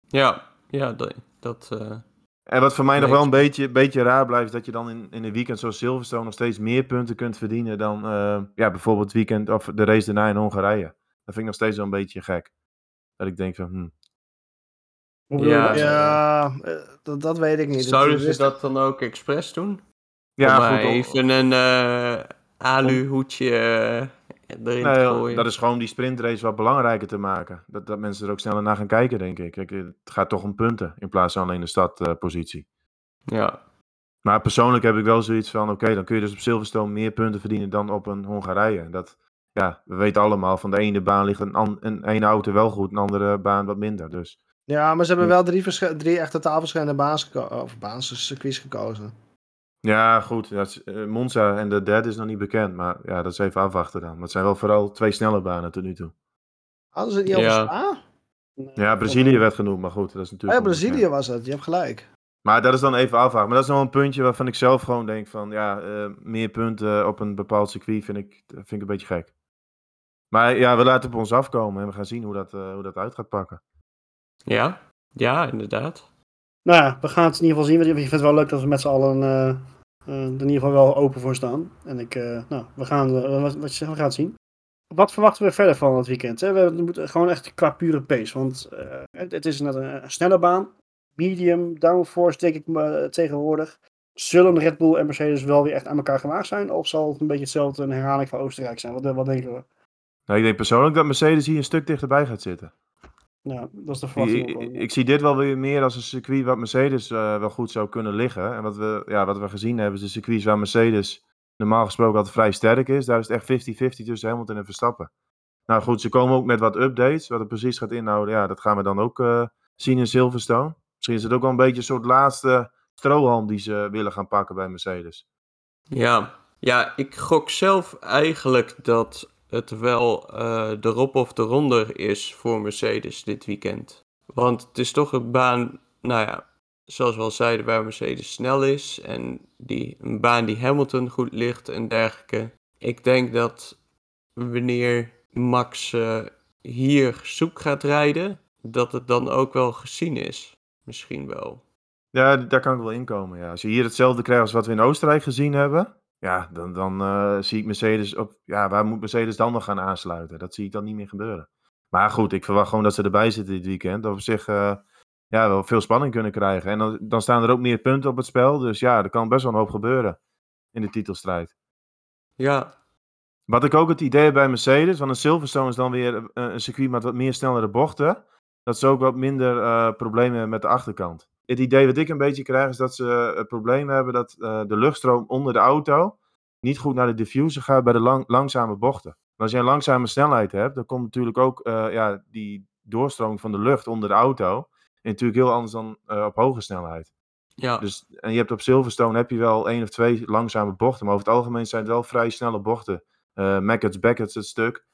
Ja, ja, dat... dat eh, En wat voor mij nog wel een beetje, beetje raar blijft, is dat je dan in, in een weekend zoals Silverstone nog steeds meer punten kunt verdienen dan eh, ja, bijvoorbeeld het weekend of de race daarna in Hongarije. Dat vind ik nog steeds wel een beetje gek. Dat ik denk van, hm. Ja, dat? Ja, dat, dat weet ik niet. zouden ze is- dat dan ook expres doen? Ja, Om goed. even een eh alu-hoedje eh, erin te Nee, gooien. dat is gewoon die sprintrace wat belangrijker te maken. Dat, dat mensen er ook sneller naar gaan kijken, denk ik. Kijk, het gaat toch om punten in plaats van alleen de stadpositie. Ja, maar persoonlijk heb ik wel zoiets van, oké, dan kun je dus op Silverstone meer punten verdienen dan op een Hongarije. Dat, ja, we weten allemaal, van de ene baan ligt een, an- een ene auto wel goed, een andere baan wat minder. Dus Ja, maar ze hebben wel drie, drie echt totaal verschillende baans of baans, circuits gekozen. Ja, goed. Dat is, eh, Monza en de derde is nog niet bekend, maar ja, dat is even afwachten dan. Maar het zijn wel vooral twee snelle banen tot nu toe. Hadden ze het niet over Ja. Spa? Nee, Ja, Brazilië werd genoemd, maar goed, dat is Oh natuurlijk... ja, onbekend. Brazilië was het. Je hebt gelijk. Maar dat is dan even afwachten. Maar dat is nog een puntje waarvan ik zelf gewoon denk van, ja, eh, meer punten op een bepaald circuit vind ik, vind ik een beetje gek. Maar ja, we laten het op ons afkomen en we gaan zien hoe dat, eh, hoe dat uit gaat pakken. ja, ja, inderdaad. Nou ja, we gaan het in ieder geval zien. want Ik vind het wel leuk dat we met z'n allen eh, eh, er in ieder geval wel open voor staan. En ik, eh, nou, we gaan, eh, wat, je gaan zien. Wat verwachten we verder van het weekend? Hè? We moeten gewoon echt qua pure pace. Want eh, het, het is net een, een snelle baan. Medium, downforce denk ik tegenwoordig. Zullen Red Bull en Mercedes wel weer echt aan elkaar gewaagd zijn? Of zal het een beetje hetzelfde een herhaling van Oostenrijk zijn? Wat, wat denken we? Nou, ik denk persoonlijk dat Mercedes hier een stuk dichterbij gaat zitten. Nou, dat is de Ik, verwachting. ik, ik zie dit wel weer meer als een circuit wat Mercedes eh, wel goed zou kunnen liggen. En wat we, ja, wat we gezien hebben is de circuits waar Mercedes normaal gesproken altijd vrij sterk is. Daar is het echt 50-50 tussen Hamilton en Verstappen. Nou goed, ze komen ook met wat updates. Wat het precies gaat inhouden, ja, dat gaan we dan ook eh, zien in Silverstone. Misschien is het ook wel een beetje een soort laatste strohalm die ze willen gaan pakken bij Mercedes. Ja, ja ik gok zelf eigenlijk dat het wel eh de rop of de ronder is voor Mercedes dit weekend. Want het is toch een baan, nou ja, zoals we al zeiden, waar Mercedes snel is. En die, een baan die Hamilton goed ligt en dergelijke. Ik denk dat wanneer Max eh, hier zoek gaat rijden, dat het dan ook wel gezien is. Misschien wel. Ja, daar kan ik wel inkomen. Ja. Als je hier hetzelfde krijgt als wat we in Oostenrijk gezien hebben, ja, dan, dan eh, zie ik Mercedes op. Ja, waar moet Mercedes dan nog gaan aansluiten? Dat zie ik dan niet meer gebeuren. Maar goed, ik verwacht gewoon dat ze erbij zitten dit weekend. Dat we zich eh, ja, wel veel spanning kunnen krijgen. En dan, dan staan er ook meer punten op het spel. Dus ja, er kan best wel een hoop gebeuren in de titelstrijd. Ja, Wat ik ook het idee heb bij Mercedes, want een Silverstone is dan weer een circuit met wat meer snellere bochten. Dat ze ook wat minder eh, problemen hebben met de achterkant. Het idee wat ik een beetje krijg is dat ze het probleem hebben dat eh, de luchtstroom onder de auto niet goed naar de diffuser gaat bij de lang, langzame bochten. En als je een langzame snelheid hebt, dan komt natuurlijk ook eh, ja, die doorstroming van de lucht onder de auto. En natuurlijk heel anders dan eh, op hoge snelheid. ja. Dus, en je hebt op Silverstone heb je wel één of twee langzame bochten. Maar over het algemeen zijn het wel vrij snelle bochten. Eh Mackett's, Beckett's het stuk.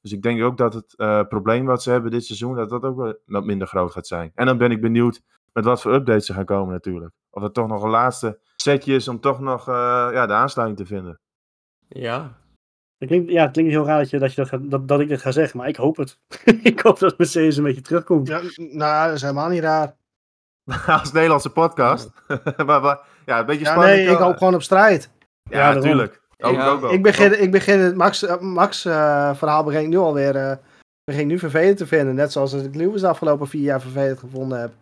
Dus ik denk ook dat het eh, probleem wat ze hebben dit seizoen, dat dat ook wat minder groot gaat zijn. En dan ben ik benieuwd met wat voor updates er gaan komen natuurlijk. Of het toch nog een laatste setje is om toch nog eh, ja, de aansluiting te vinden. ja. Het klinkt, ja, het klinkt heel raar dat, je, dat, je dat, gaat- dat, dat ik dit ga zeggen, maar ik hoop het. ik hoop dat Mercedes een beetje terugkomt. Ja, nou, dat is helemaal niet raar. Als Nederlandse podcast. maar, maar, ja, een beetje Ja, spannend. nee, ik hoop gewoon op strijd. Ja, natuurlijk. Ook, Ja, ook wel. Ik begin, ik begin het Max, eh, Max eh, verhaal begin ik nu alweer eh begin ik nu vervelend te vinden. Net zoals ik Lewis de afgelopen vier jaar vervelend gevonden heb.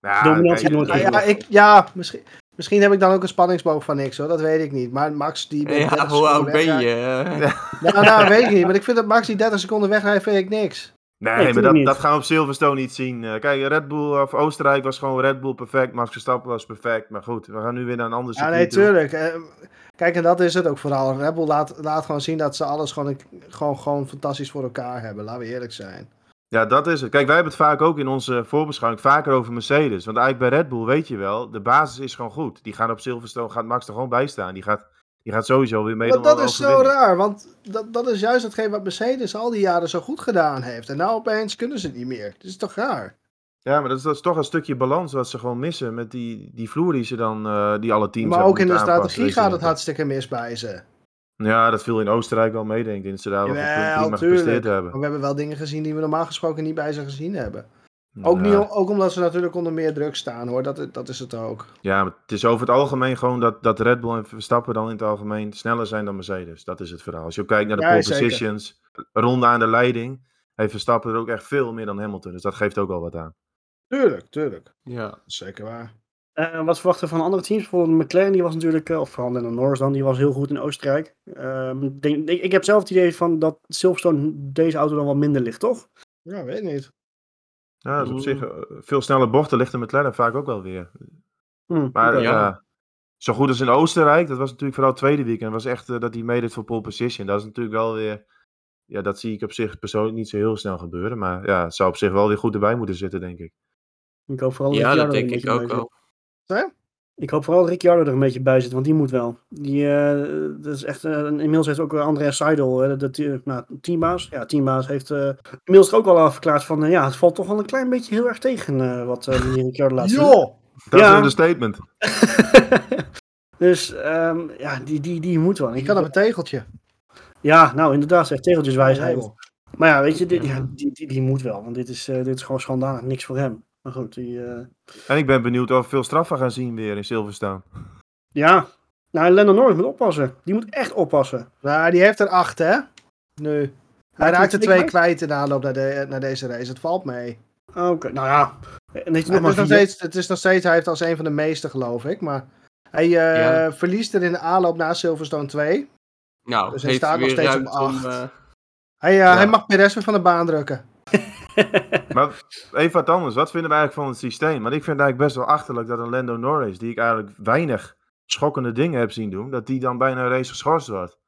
Ja, Dominantie ja, ik, ja misschien, misschien heb ik dan ook een spanningsboog van niks hoor, dat weet ik niet. Maar Max die... Ja, 30 hoe oud ben je? eh? Nou, nou, weet ik niet. Maar ik vind dat Max die 30 seconden wegrijdt, vind ik niks. Nee, Nee, maar dat, dat gaan we op Silverstone niet zien. Eh, kijk, Red Bull of Oostenrijk was gewoon Red Bull perfect. Max Verstappen was perfect. Maar goed, we gaan nu weer naar een ander Ja, circuit nee, toe. tuurlijk. Eh, Kijk, en dat is het ook vooral. Red Bull laat, laat gewoon zien dat ze alles gewoon, gewoon, gewoon fantastisch voor elkaar hebben. Laten we eerlijk zijn. Ja, dat is het. Kijk, wij hebben het vaak ook in onze voorbeschouwing vaker over Mercedes. Want eigenlijk bij Red Bull weet je wel, de basis is gewoon goed. Die gaan op Silverstone, gaat Max er gewoon bij staan. Die gaat, die gaat sowieso weer mee Maar dat is zo raar, want dat, dat is juist hetgeen wat Mercedes al die jaren zo goed gedaan heeft. En nou opeens kunnen ze het niet meer. Dat is toch raar? Ja, maar dat is, dat is toch een stukje balans wat ze gewoon missen met die, die vloer die ze dan, eh, die alle teams Maar ook in de aanpassen strategie gaat het hartstikke mis bij ze. Ja, dat viel in Oostenrijk wel mee, denk ik. Dat ze daar wel prima tuurlijk. gepresteerd Maar hebben. we hebben wel dingen gezien die we normaal gesproken niet bij ze gezien hebben. Ook, Ja. niet, ook omdat ze natuurlijk onder meer druk staan hoor, dat, dat is het ook. Ja, maar het is over het algemeen gewoon dat, dat Red Bull en Verstappen dan in het algemeen sneller zijn dan Mercedes. Dat is het verhaal. Als je ook kijkt naar de Ja, pole zeker. positions, ronde aan de leiding, heeft Verstappen er ook echt veel meer dan Hamilton. Dus dat geeft ook al wat aan. Tuurlijk, tuurlijk. Ja. Zeker waar. Eh, wat verwachten we van andere teams? Bijvoorbeeld McLaren, die was natuurlijk, eh, of vooral Lennon Norris dan, die was heel goed in Oostenrijk. Ehm, denk, ik, ik heb zelf het idee van dat Silverstone deze auto dan wat minder ligt, toch? Ja, weet niet. Ja, dat is op Mm. zich eh, veel snelle bochten ligt de McLaren vaak ook wel weer. Hm, Maar ja. Ja. zo goed als in Oostenrijk, dat was natuurlijk vooral het tweede weekend, was echt dat hij meedeed voor pole position. Dat is natuurlijk wel weer, ja, dat zie ik op zich persoonlijk niet zo heel snel gebeuren. Maar ja, het zou op zich wel weer goed erbij moeten zitten, denk ik. Ik hoop vooral ja, dat denk ik ook wel. Ik hoop vooral dat Ricciardo er een beetje bij zit, want die moet wel. Die, eh, dat is echt, eh, inmiddels heeft ook Andrea Seidel, eh, de, de, nou, teambaas, ja, teambaas heeft eh, inmiddels ook al verklaard van, ja, het valt toch wel een klein beetje heel erg tegen eh, wat eh meneer Ricciardo laat zien. Joh! Dat is een understatement. dus ehm, ja, die, die, die moet wel. Ik kan op een tegeltje. Ja, nou inderdaad, zegt tegeltjeswijsheid. Maar ja, weet je, dit, Ja. die, die, die moet wel, want dit is, eh, dit is gewoon schandalig, niks voor hem. Maar goed, die, eh, En ik ben benieuwd of we veel straffen gaan zien weer in Silverstone. ja. Nou, Lennon Norris moet oppassen. Die moet echt oppassen. Nou, die heeft er acht, hè? Nu. Hij raakt er twee kwijt in de aanloop naar, de, naar deze race. Het valt mee. Oké, nou ja. En heeft hij Het nog is, maar nog steeds, het is nog steeds, hij heeft als een van de meeste, geloof ik. Maar hij eh, Ja. verliest er in de aanloop naar Silverstone 2. Nou, Dus hij heeft staat hij nog steeds op ruimte om, acht. eh, Hij, eh, Ja. hij mag Perez weer van de baan drukken. Maar even wat anders. Wat vinden we eigenlijk van het systeem? Want ik vind het eigenlijk best wel achterlijk dat een Lando Norris, die ik eigenlijk weinig schokkende dingen heb zien doen, dat die dan bijna een race geschorst wordt.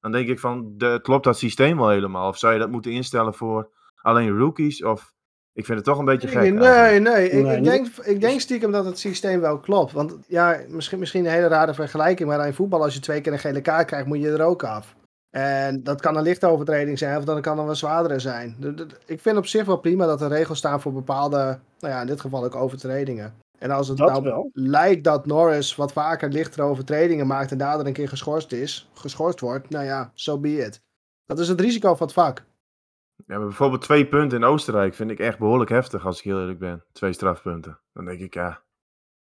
Dan denk ik van, de, klopt dat systeem wel helemaal? Of zou je dat moeten instellen voor alleen rookies? Of, ik vind het toch een beetje gek. Nee, eigenlijk. nee. Ik, Nee, ik, denk, ik denk stiekem dat het systeem wel klopt. Want ja, misschien, misschien een hele rare vergelijking. Maar in voetbal, als je twee keer een gele kaart krijgt, moet je er ook af. En dat kan een lichte overtreding zijn, of dat kan een wat zwaardere zijn. Ik vind op zich wel prima dat er regels staan voor bepaalde, nou ja, in dit geval ook overtredingen. En als het Dat nou wel. lijkt dat Norris wat vaker lichtere overtredingen maakt en daardoor een keer geschorst is, geschorst wordt, nou ja, so be it. Dat is het risico van het vak. Ja, maar bijvoorbeeld twee punten in Oostenrijk vind ik echt behoorlijk heftig, als ik heel eerlijk ben. Twee strafpunten. Dan denk ik, ja.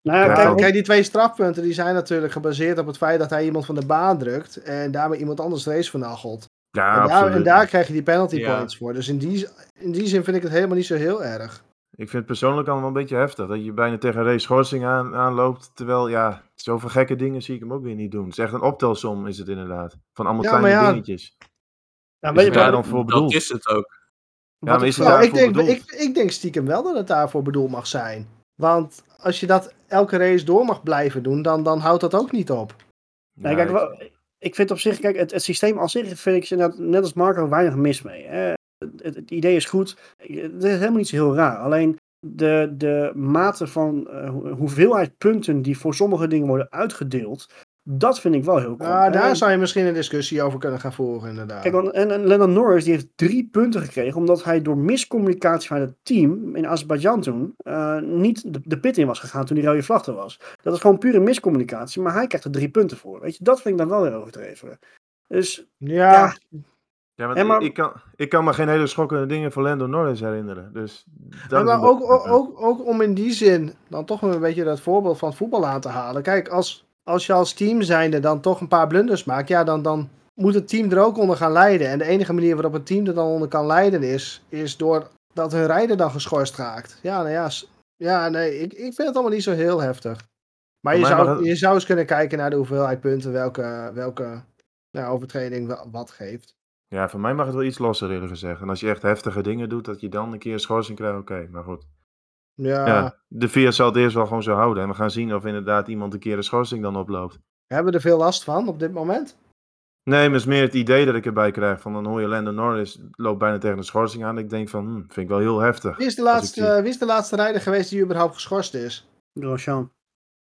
Nou ja, kijk, die twee strafpunten die zijn natuurlijk gebaseerd op het feit dat hij iemand van de baan drukt en daarmee iemand anders de race vernachelt. Ja, en, daar, absoluut. en daar krijg je die penalty Ja. points voor. Dus in die, in die zin vind ik het helemaal niet zo heel erg. Ik vind het persoonlijk allemaal een beetje heftig. Dat je bijna tegen een race schorsing aan, aanloopt. Terwijl, ja, zoveel gekke dingen zie ik hem ook weer niet doen. Het is echt een optelsom, is het inderdaad. Van allemaal Ja, kleine ja, dingetjes. ja, Is je het daar dan voor dat bedoeld? is het ook. Ja, maar is het Nou, ik, daarvoor denk, bedoeld? ik, ik denk stiekem wel dat het daarvoor bedoeld mag zijn. Want als je dat elke race door mag blijven doen, dan, dan houdt dat ook niet op. Nee, kijk, ik- wel, ik vind op zich, kijk, het, het systeem als zich vind ik net als Marco weinig mis mee. Hè. Het, idee is goed. Het is helemaal niet zo heel raar. Alleen de, de mate van eh, hoe- hoeveelheid punten die voor sommige dingen worden uitgedeeld, dat vind ik wel heel cool. Nou, daar En- zou je misschien een discussie over kunnen gaan voeren, inderdaad. Kijk, want- en, en Lennon Norris die heeft drie punten gekregen omdat hij door miscommunicatie van het team in Azerbeidzjan toen eh, niet de, de pit in was gegaan toen die rode vlag er was. Dat is gewoon pure miscommunicatie, maar hij krijgt er drie punten voor. Weet je, dat vind ik dan wel weer overdreven. Dus ja, ja, Ja, want maar- ik, kan, ik kan me geen hele schokkende dingen voor Lando Norris herinneren. Dus dat Ja, maar ook, ook, ook, ook om in die zin dan toch een beetje dat voorbeeld van voetbal aan te halen. Kijk, als, als je als team zijnde dan toch een paar blunders maakt, ja, dan, dan moet het team er ook onder gaan leiden. En de enige manier waarop het team er dan onder kan leiden is, is door dat hun rijder dan geschorst raakt. Ja, nou ja, ja nee, ik, ik vind het allemaal niet zo heel heftig. Maar je zou, het- je zou eens kunnen kijken naar de hoeveelheid punten welke, welke ja, overtreding wat geeft. Ja, voor mij mag het wel iets losser eerlijk gezegd. En als je echt heftige dingen doet, dat je dan een keer een schorsing krijgt, oké. maar goed. Ja, Ja, de VIA zal het eerst wel gewoon zo houden. En we gaan zien of inderdaad iemand een keer een schorsing dan oploopt. hebben we er veel last van op dit moment? Nee, maar het is meer het idee dat ik erbij krijg. Van dan hoor je Lando Norris loopt bijna tegen een schorsing aan. Ik denk van, hm, vind ik wel heel heftig. Wie is, de laatste, wie is de laatste rijder geweest die überhaupt geschorst is? Grosjean.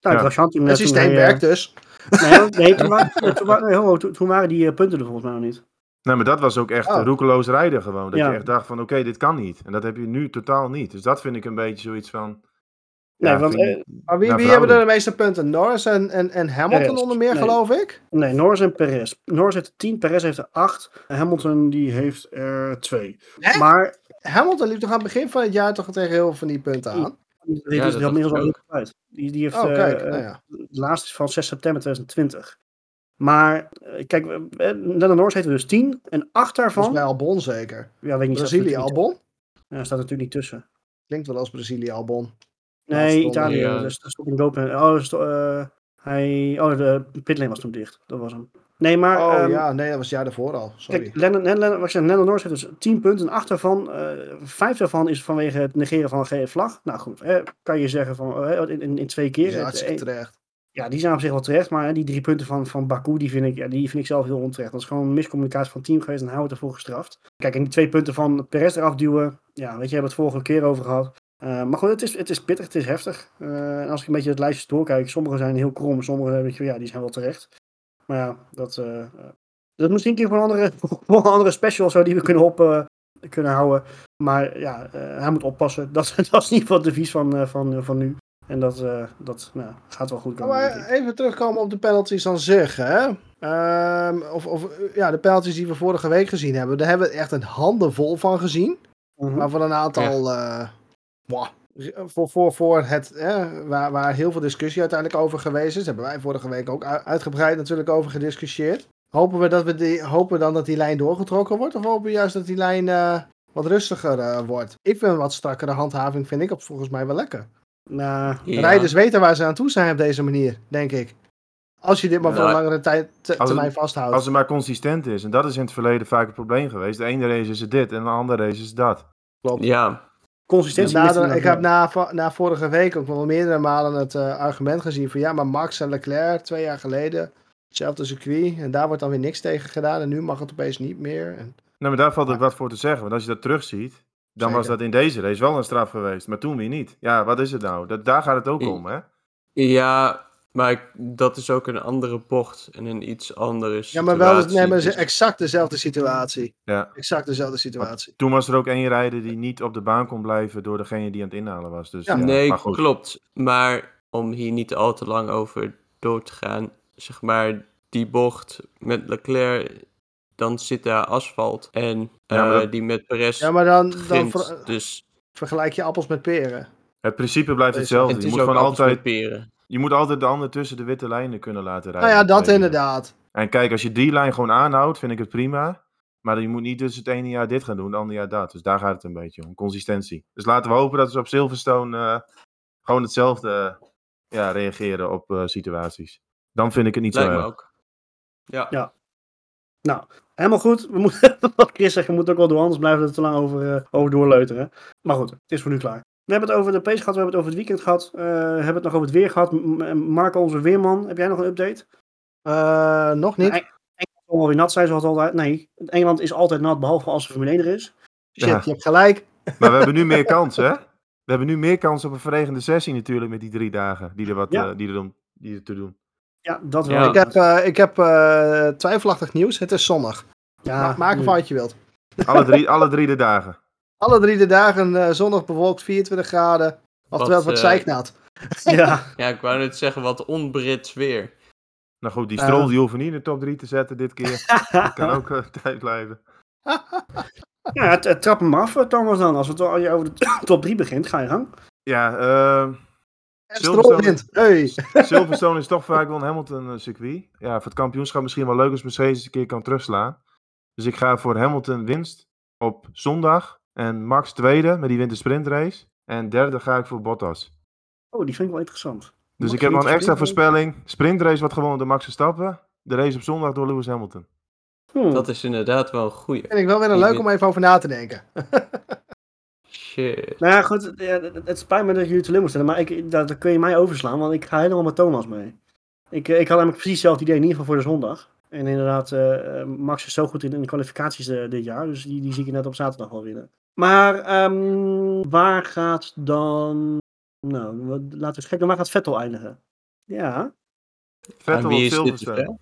Nou, Ja. Grosjean toen... Het systeem werkt dus. Nee, nee toen, wa- nee, toen, wa- nee, ho, ho, toen, toen waren die eh, punten er volgens mij nog niet. Nee, maar dat was ook echt Oh. roekeloos rijden gewoon. Dat Ja. je echt dacht van, oké, dit kan niet. En dat heb je nu totaal niet. Dus dat vind ik een beetje zoiets van... Nee, ja, want, vind eh, Maar wie, wie hebben er de meeste punten? Norris en, en, en Hamilton Perez. onder meer, Nee. geloof ik? Nee, Norris en Perez. Norris heeft er 10, Perez heeft er 8. Hamilton die heeft er 2. Hè? Maar Hamilton liep toch aan het begin van het jaar toch tegen heel veel van die punten aan? die, Ja, die, dat inmiddels al ook. kwijt. Die, die heeft, Oh, eh, kijk. eh, nou ja. de laatste is van 6 september 2020. Maar, eh, kijk, eh, Lennon Norris heeft er dus 10. En 8 Volgens daarvan... mij Albon zeker. Ja, weet ik niet. er Brazilië Albon? Ja, staat er natuurlijk niet tussen. Klinkt wel als Brazilië Albon. Nee, Italië. Ja. Dus dat stond. Oh, sto- eh, hij, oh, de pitlane was toen dicht. Dat was hem. Nee, maar... Oh ehm, ja, nee, dat was het jaar daarvoor al. Sorry. Kijk, Lennon, Lennon, wat ik zeg, Lennon Norris heeft dus 10 punten. En 8 daarvan, eh 5 daarvan is vanwege het negeren van een gele vlag. Nou goed, hè, kan je zeggen van eh, in, in, in twee keer. Is Het- eh, terecht. Ja, die zijn op zich wel terecht. Maar die drie punten van, van Baku, die vind, ik, ja, die vind ik zelf heel onterecht. Dat is gewoon een miscommunicatie van het team geweest en hij wordt ervoor gestraft. Kijk, en die twee punten van Perez eraf duwen. Ja, weet je, hebben het vorige keer over gehad. Eh, maar goed, het is, het is pittig, het is heftig. Eh, en als ik een beetje het lijstje doorkijk, sommige zijn heel krom, sommige weet je, ja, die zijn wel terecht. Maar ja, dat, eh, dat is misschien een keer voor een andere, voor andere special zo die we kunnen, op, kunnen houden. Maar ja, hij moet oppassen. Dat, dat is ieder geval het devies van, van, van nu. En dat, eh, dat nou, gaat wel goed Ja, komen. maar even terugkomen op de penalties aan zich. Hè? Ehm, of, of eh, ja, de penalties die we vorige week gezien hebben. Daar hebben we echt een handenvol van gezien. Mhm. Maar voor een aantal. eh, mwah, voor, voor, voor het. hè, waar, waar heel veel discussie uiteindelijk over geweest is. Hebben wij vorige week ook uitgebreid natuurlijk over gediscussieerd. Hopen we, dat we die, hopen we dan dat die lijn doorgetrokken wordt? Of hopen we juist dat die lijn eh, wat rustiger eh, wordt? Ik vind een wat strakkere handhaving, vind ik op volgens mij wel lekker. Nou, Ja. Rijders weten waar ze aan toe zijn op deze manier, denk ik. Als je dit maar voor Nou, een langere tijd, te- het- termijn vasthoudt. Als het maar consistent is. En dat is in het verleden vaak het probleem geweest. De ene race is het dit en de andere race is dat. Ja, consistentie. Na mist de- er nog ik heb na, na vorige week ook wel meerdere malen het eh, argument gezien van ja, maar Max en Leclerc twee jaar geleden, hetzelfde circuit, en daar wordt dan weer niks tegen gedaan en nu mag het opeens niet meer. En, Nou, maar daar valt ook wat voor te zeggen. Want als je dat terugziet, dan was dat in deze race wel een straf geweest. Maar toen weer niet. Ja, wat is het nou? Dat, daar gaat het ook om, hè? ja maar ik- dat is ook een andere bocht en een iets andere ja, maar wel situatie. nee, maar dus- exact dezelfde situatie. Ja. Exact dezelfde situatie. Toen was er ook één rijder die niet op de baan kon blijven door degene die aan het inhalen was. Dus, Ja. ja, nee, maar goed. klopt. Maar om hier niet al te lang over door te gaan, zeg maar, die bocht met Leclerc, dan zit daar asfalt. En Ja, eh, dat- die met Perez Ja, maar dan, dan ver- dus vergelijk je appels met peren. Het principe blijft Het is- hetzelfde. het Je is moet ook gewoon altijd peren. je moet altijd de ander tussen de witte lijnen kunnen laten Nou rijden. ja, dat inderdaad. En kijk, als je die lijn gewoon aanhoudt, vind ik het prima. Maar je moet niet dus het ene jaar dit gaan doen, het andere jaar dat. Dus daar gaat het een beetje om, consistentie. Dus laten we hopen dat ze op Silverstone eh, gewoon hetzelfde ja, reageren op eh, situaties. Dan vind ik het niet zo Lijkt me erg. ook. Ja. Ja. Nou, helemaal goed. We moeten, wat Chris zegt, we moeten ook wel door, anders blijven we er te lang over, eh, over doorleuteren. Maar goed, het is voor nu klaar. We hebben het over de pace gehad, we hebben het over het weekend gehad. eh, we hebben het nog over het weer gehad. M- Marco, onze weerman, heb jij nog een update? Eh, nog niet. Engeland zal wel weer nat zijn, zoals altijd. Nee, Engeland is altijd nat, behalve als de Formule 1 er is. Shit, Ja. je hebt gelijk. Maar we hebben nu meer kans, hè? We hebben nu meer kans op een verregende sessie natuurlijk met die drie dagen die er, wat, Ja. eh, die er, doen, die er te doen. Ja, dat wel. Ja. Ik heb, eh, ik heb eh, twijfelachtig nieuws. Het is zonnig. Ja, Ma- Maak ervan wat je wilt. Alle drie, alle drie de dagen. Alle drie de dagen eh, zonnig bewolkt, 24 graden. Oftewel, eh, zeiknat. Ja, ja, ik wou net zeggen, wat onbrits weer. Nou goed, die Ja. Stroll die hoeven niet in de top 3 te zetten dit keer. Dat kan ook tijd blijven. ja trap hem af, Thomas dan. Als, we het, als je over de top 3 begint, ga je gang. Ja, eh, Silverstone-. Hey. Silverstone is toch vaak wel een Hamilton eh, circuit. Ja, voor het kampioenschap misschien wel leuk als Mercedes een keer kan terugslaan. Dus ik ga voor Hamilton winst op zondag. En Max tweede, met die wint de sprintrace. En derde ga ik voor Bottas. Oh, die vind ik wel interessant. Dus Max ik heb nog een extra voorspelling. Sprintrace wordt gewonnen door Max Verstappen. De race op zondag door Lewis Hamilton. Hmm. Dat is inderdaad wel een goeie. Vind ik wel weer een leuk om even over na te denken. Shit. Nou ja, goed. ja, het, het spijt me dat jullie teleur moeten stellen, maar ik, dat, dat kun je mij overslaan, want ik ga helemaal met Thomas mee. Ik, eh, ik had namelijk precies hetzelfde idee, in ieder geval voor de zondag. En inderdaad, eh, eh, Max is zo goed in, in de kwalificaties dit jaar, dus die, die zie ik net op zaterdag wel winnen. Maar ehm, waar gaat dan... Nou, wat- laten we eens kijken, waar gaat Vettel eindigen? Ja, Vettel op te Silverstone.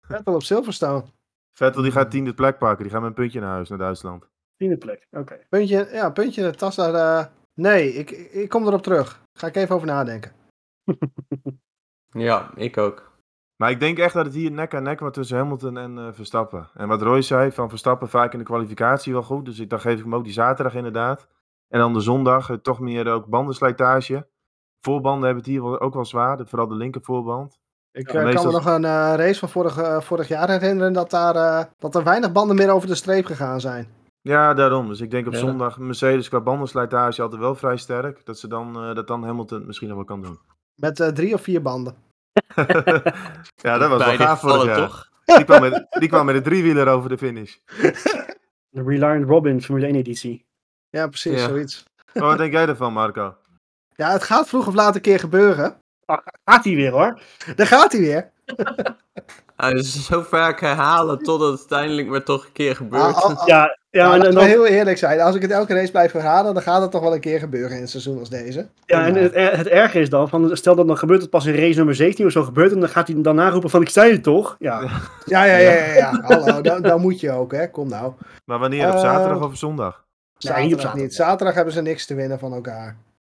Vettel op Silverstone. Vettel die gaat tiende plek pakken. Die gaat met een puntje naar huis, naar Duitsland. Tiende plek, oké. Puntje, ja, puntje in de tas daar. eh, nee, ik, ik kom erop terug. Ga ik even over nadenken. Ja, ik ook. Maar ik denk echt dat het hier nek aan nek wordt tussen Hamilton en eh, Verstappen. En wat Roy zei, van Verstappen vaak in de kwalificatie wel goed. Dus ik, dan geef ik hem ook die zaterdag inderdaad. En dan de zondag eh, toch meer ook bandenslijtage. Voorbanden hebben het hier wel, ook wel zwaar. Vooral de linker voorband. Ik Ja, kan me nog een race van vorig, vorig jaar herinneren dat, daar, eh, dat er weinig banden meer over de streep gegaan zijn. Ja, daarom. Dus ik denk op Ja. zondag Mercedes qua bandenslijtage altijd wel vrij sterk. Dat, ze dan, eh, dat dan Hamilton misschien nog wel kan doen. Met eh, drie of vier banden. ja, dat was wel gaaf vorig gevallen, jaar. toch? Die kwam, met, die kwam met een driewieler over de finish. De Reliant Robin Formule 1 editie. Ja, precies, Ja. zoiets. Maar wat denk jij ervan, Marco? Ja, het gaat vroeg of laat een keer gebeuren. Gaat hij weer hoor. Daar gaat hij weer. Ah, dus zo vaak herhalen totdat het uiteindelijk maar toch een keer gebeurt. Ah, ah, ah. Ja, ja, Ja, en, en laten we dan, heel eerlijk zijn. Als ik het elke race blijf herhalen, dan gaat het toch wel een keer gebeuren in een seizoen als deze. ja, en het, het erge is dan, van, stel dat dan gebeurt het pas in race nummer 17 of zo gebeurt en dan gaat hij daarna roepen van ik zei het toch? Ja, Ja, ja, ja, ja. ja. Hallo, dan, dan moet je ook, hè. Kom nou. Maar wanneer? Op Eh, zaterdag of op zondag? Nee, op zaterdag. niet. Zaterdag hebben ze niks te winnen van elkaar.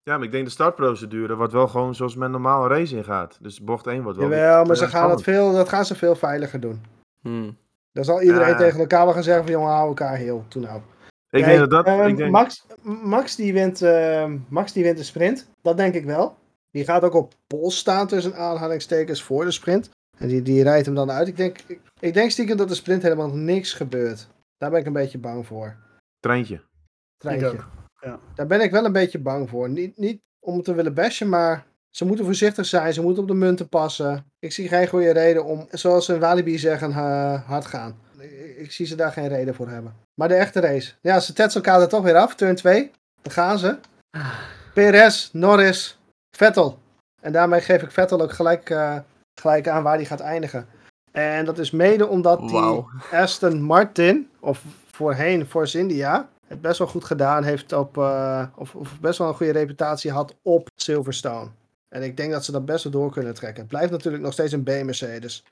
Ja, maar ik denk de startprocedure wordt wel gewoon zoals men normaal een race ingaat. Dus bocht 1 wordt wel Jawel, maar ze gaan dat, veel, dat gaan ze veel veiliger doen. Hmm. Dan zal iedereen Ja. tegen elkaar wel gaan zeggen van jongen, hou elkaar heel. Toen nou. Ik Kijk, denk dat dat... ehm, ik denk, Max, Max, die wint, ehm, Max die wint de sprint. Dat denk ik wel. Die gaat ook op pols staan tussen aanhalingstekens voor de sprint. En die, die rijdt hem dan uit. Ik denk, ik, ik denk stiekem dat de sprint helemaal niks gebeurt. Daar ben ik een beetje bang voor. treintje. Treintje. Ja. Daar ben ik wel een beetje bang voor. Niet, niet om te willen bashen, maar ze moeten voorzichtig zijn. Ze moeten op de munten passen. Ik zie geen goede reden om, zoals ze in Walibi zeggen, eh, hard gaan. Ik, ik zie ze daar geen reden voor hebben. Maar de echte race. Ja, ze tetsen elkaar er toch weer af. Turn 2. Dan gaan ze. Perez, Norris, Vettel. En daarmee geef ik Vettel ook gelijk, eh, gelijk aan waar hij gaat eindigen. En dat is mede omdat die. Aston Martin, of voorheen Force India, het best wel goed gedaan heeft op, eh, of, of best wel een goede reputatie had op Silverstone. En ik denk dat ze dat best wel door kunnen trekken. Het blijft natuurlijk nog steeds een B-Mercedes.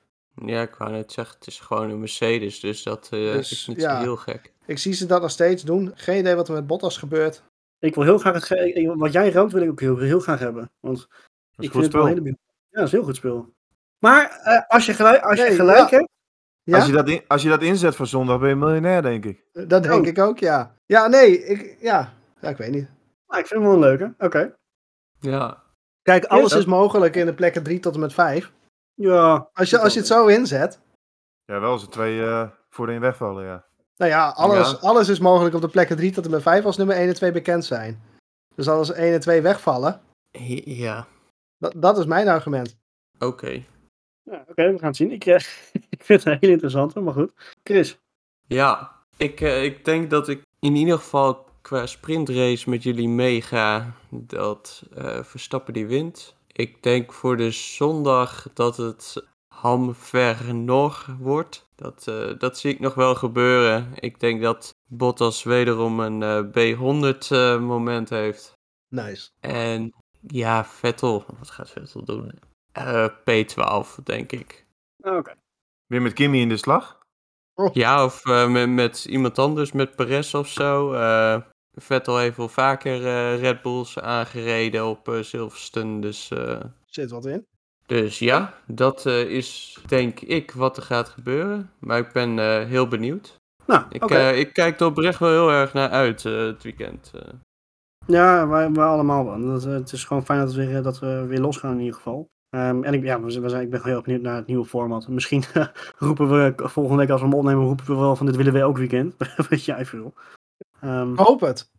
Ja, ik wou net zeggen, het is gewoon een Mercedes, dus dat eh, Dus, is niet ja. zo heel gek. Ik zie ze dat nog steeds doen. Geen idee wat er met Bottas gebeurt. ik wil heel graag het, wat jij rookt wil ik ook heel, heel graag hebben. Want Dat ik vind het wel Ja, dat is heel goed speel. Maar eh, als je gelijk, als je gelijk ja. hebt, Ja, Als, je dat in- als je dat inzet voor zondag, ben je miljonair, denk ik. dat denk Oh. ik ook, ja. Ja, nee, ik, ja. ja, ik weet niet. nou, ik vind hem wel een leuke. Oké. Ja, Kijk, alles Ja. is mogelijk in de plekken 3 tot en met 5. Ja, Als je, als je het zo inzet, Ja, wel als er twee eh voorin wegvallen, ja. Nou ja, alles, Ja. alles is mogelijk op de plekken 3 tot en met 5 als nummer 1 en 2 bekend zijn. Dus als 1 en 2 wegvallen, ja. dat, dat is mijn argument. oké. Ja oké, we gaan het zien. Ik, eh, ik vind het een heel interessante, maar goed. Chris. Ja, ik, eh, ik denk dat ik in ieder geval qua sprintrace met jullie meega dat eh, Verstappen die wint. Ik denk voor de zondag dat het hamver nog wordt. Dat, eh, dat zie ik nog wel gebeuren. Ik denk dat Bottas wederom een eh, B100 eh, moment heeft. Nice. En ja, Vettel. Wat gaat Vettel doen? Eh, P12, denk ik. Ah, Oké. Weer met Kimmy in de slag? Ja, of eh, met, met iemand anders, met Perez of zo. Eh, Vettel heeft wel vaker eh, Red Bulls aangereden op eh, Silverstone. Dus, eh, Zit wat in. dus ja, dat eh, is denk ik wat er gaat gebeuren. Maar ik ben eh, heel benieuwd. Nou, Ik, oké. eh, ik kijk er oprecht wel heel erg naar uit eh, het weekend. eh. Ja, wij, wij allemaal wel. Dat, het is gewoon fijn dat we, weer, dat we weer losgaan in ieder geval. Ehm, en ik, ja, we, we zijn, ik ben heel benieuwd naar het nieuwe format. Misschien roepen we volgende week als we hem opnemen, roepen we wel van dit willen we elk weekend. Wat jij veel. Ehm, Ik hoop het.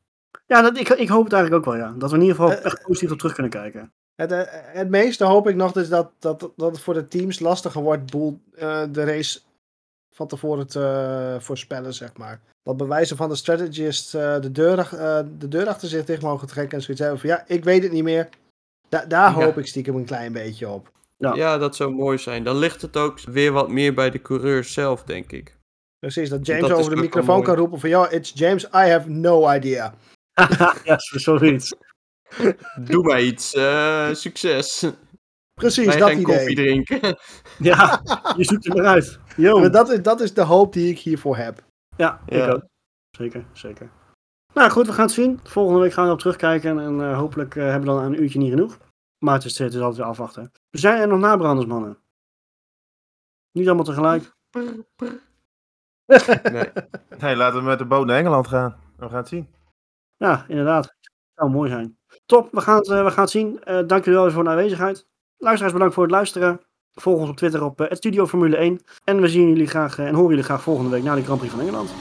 ja, dat, ik, ik hoop het eigenlijk ook wel, ja. Dat we in ieder geval Eh, echt positief op terug kunnen kijken. Het, eh, het meeste hoop ik nog dus dat, dat, dat het voor de teams lastiger wordt boel, eh, de race van tevoren te voorspellen, zeg maar. Dat bewijzen van de strategist de, deur, de deur achter zich dicht mogen trekken en zoiets hebben van ja, ik weet het niet meer. Da- daar Ja. hoop ik stiekem een klein beetje op. Ja. Ja. dat zou mooi zijn. Dan ligt het ook weer wat meer bij de coureur zelf, denk ik. Precies, dat James Dat over de microfoon kan roepen van ja, it's James, I have no idea. ja, zo- zoiets. Doe maar iets. eh, succes. Precies, Wij dat gaan idee. koffie drinken. Ja, je zoekt hem eruit. Yo. Maar dat, is, dat is de hoop die ik hiervoor heb. Ja, Ja. ik ook. Zeker, zeker. Nou goed, we gaan het zien. Volgende week gaan we erop terugkijken en eh, hopelijk eh, hebben we dan een uurtje niet genoeg. Maar het is, het is altijd weer afwachten. Zijn er nog nabranders, mannen? Niet allemaal tegelijk. Nee. Nee, laten we met de boot naar Engeland gaan. We gaan het zien. Ja, inderdaad. Zou mooi zijn. Top, we gaan het, eh, we gaan het zien. Dank jullie wel voor de aanwezigheid. Luisteraars, bedankt voor het luisteren. Volg ons op Twitter op het Studio Formule 1. En we zien jullie graag en horen jullie graag volgende week na de Grand Prix van Engeland.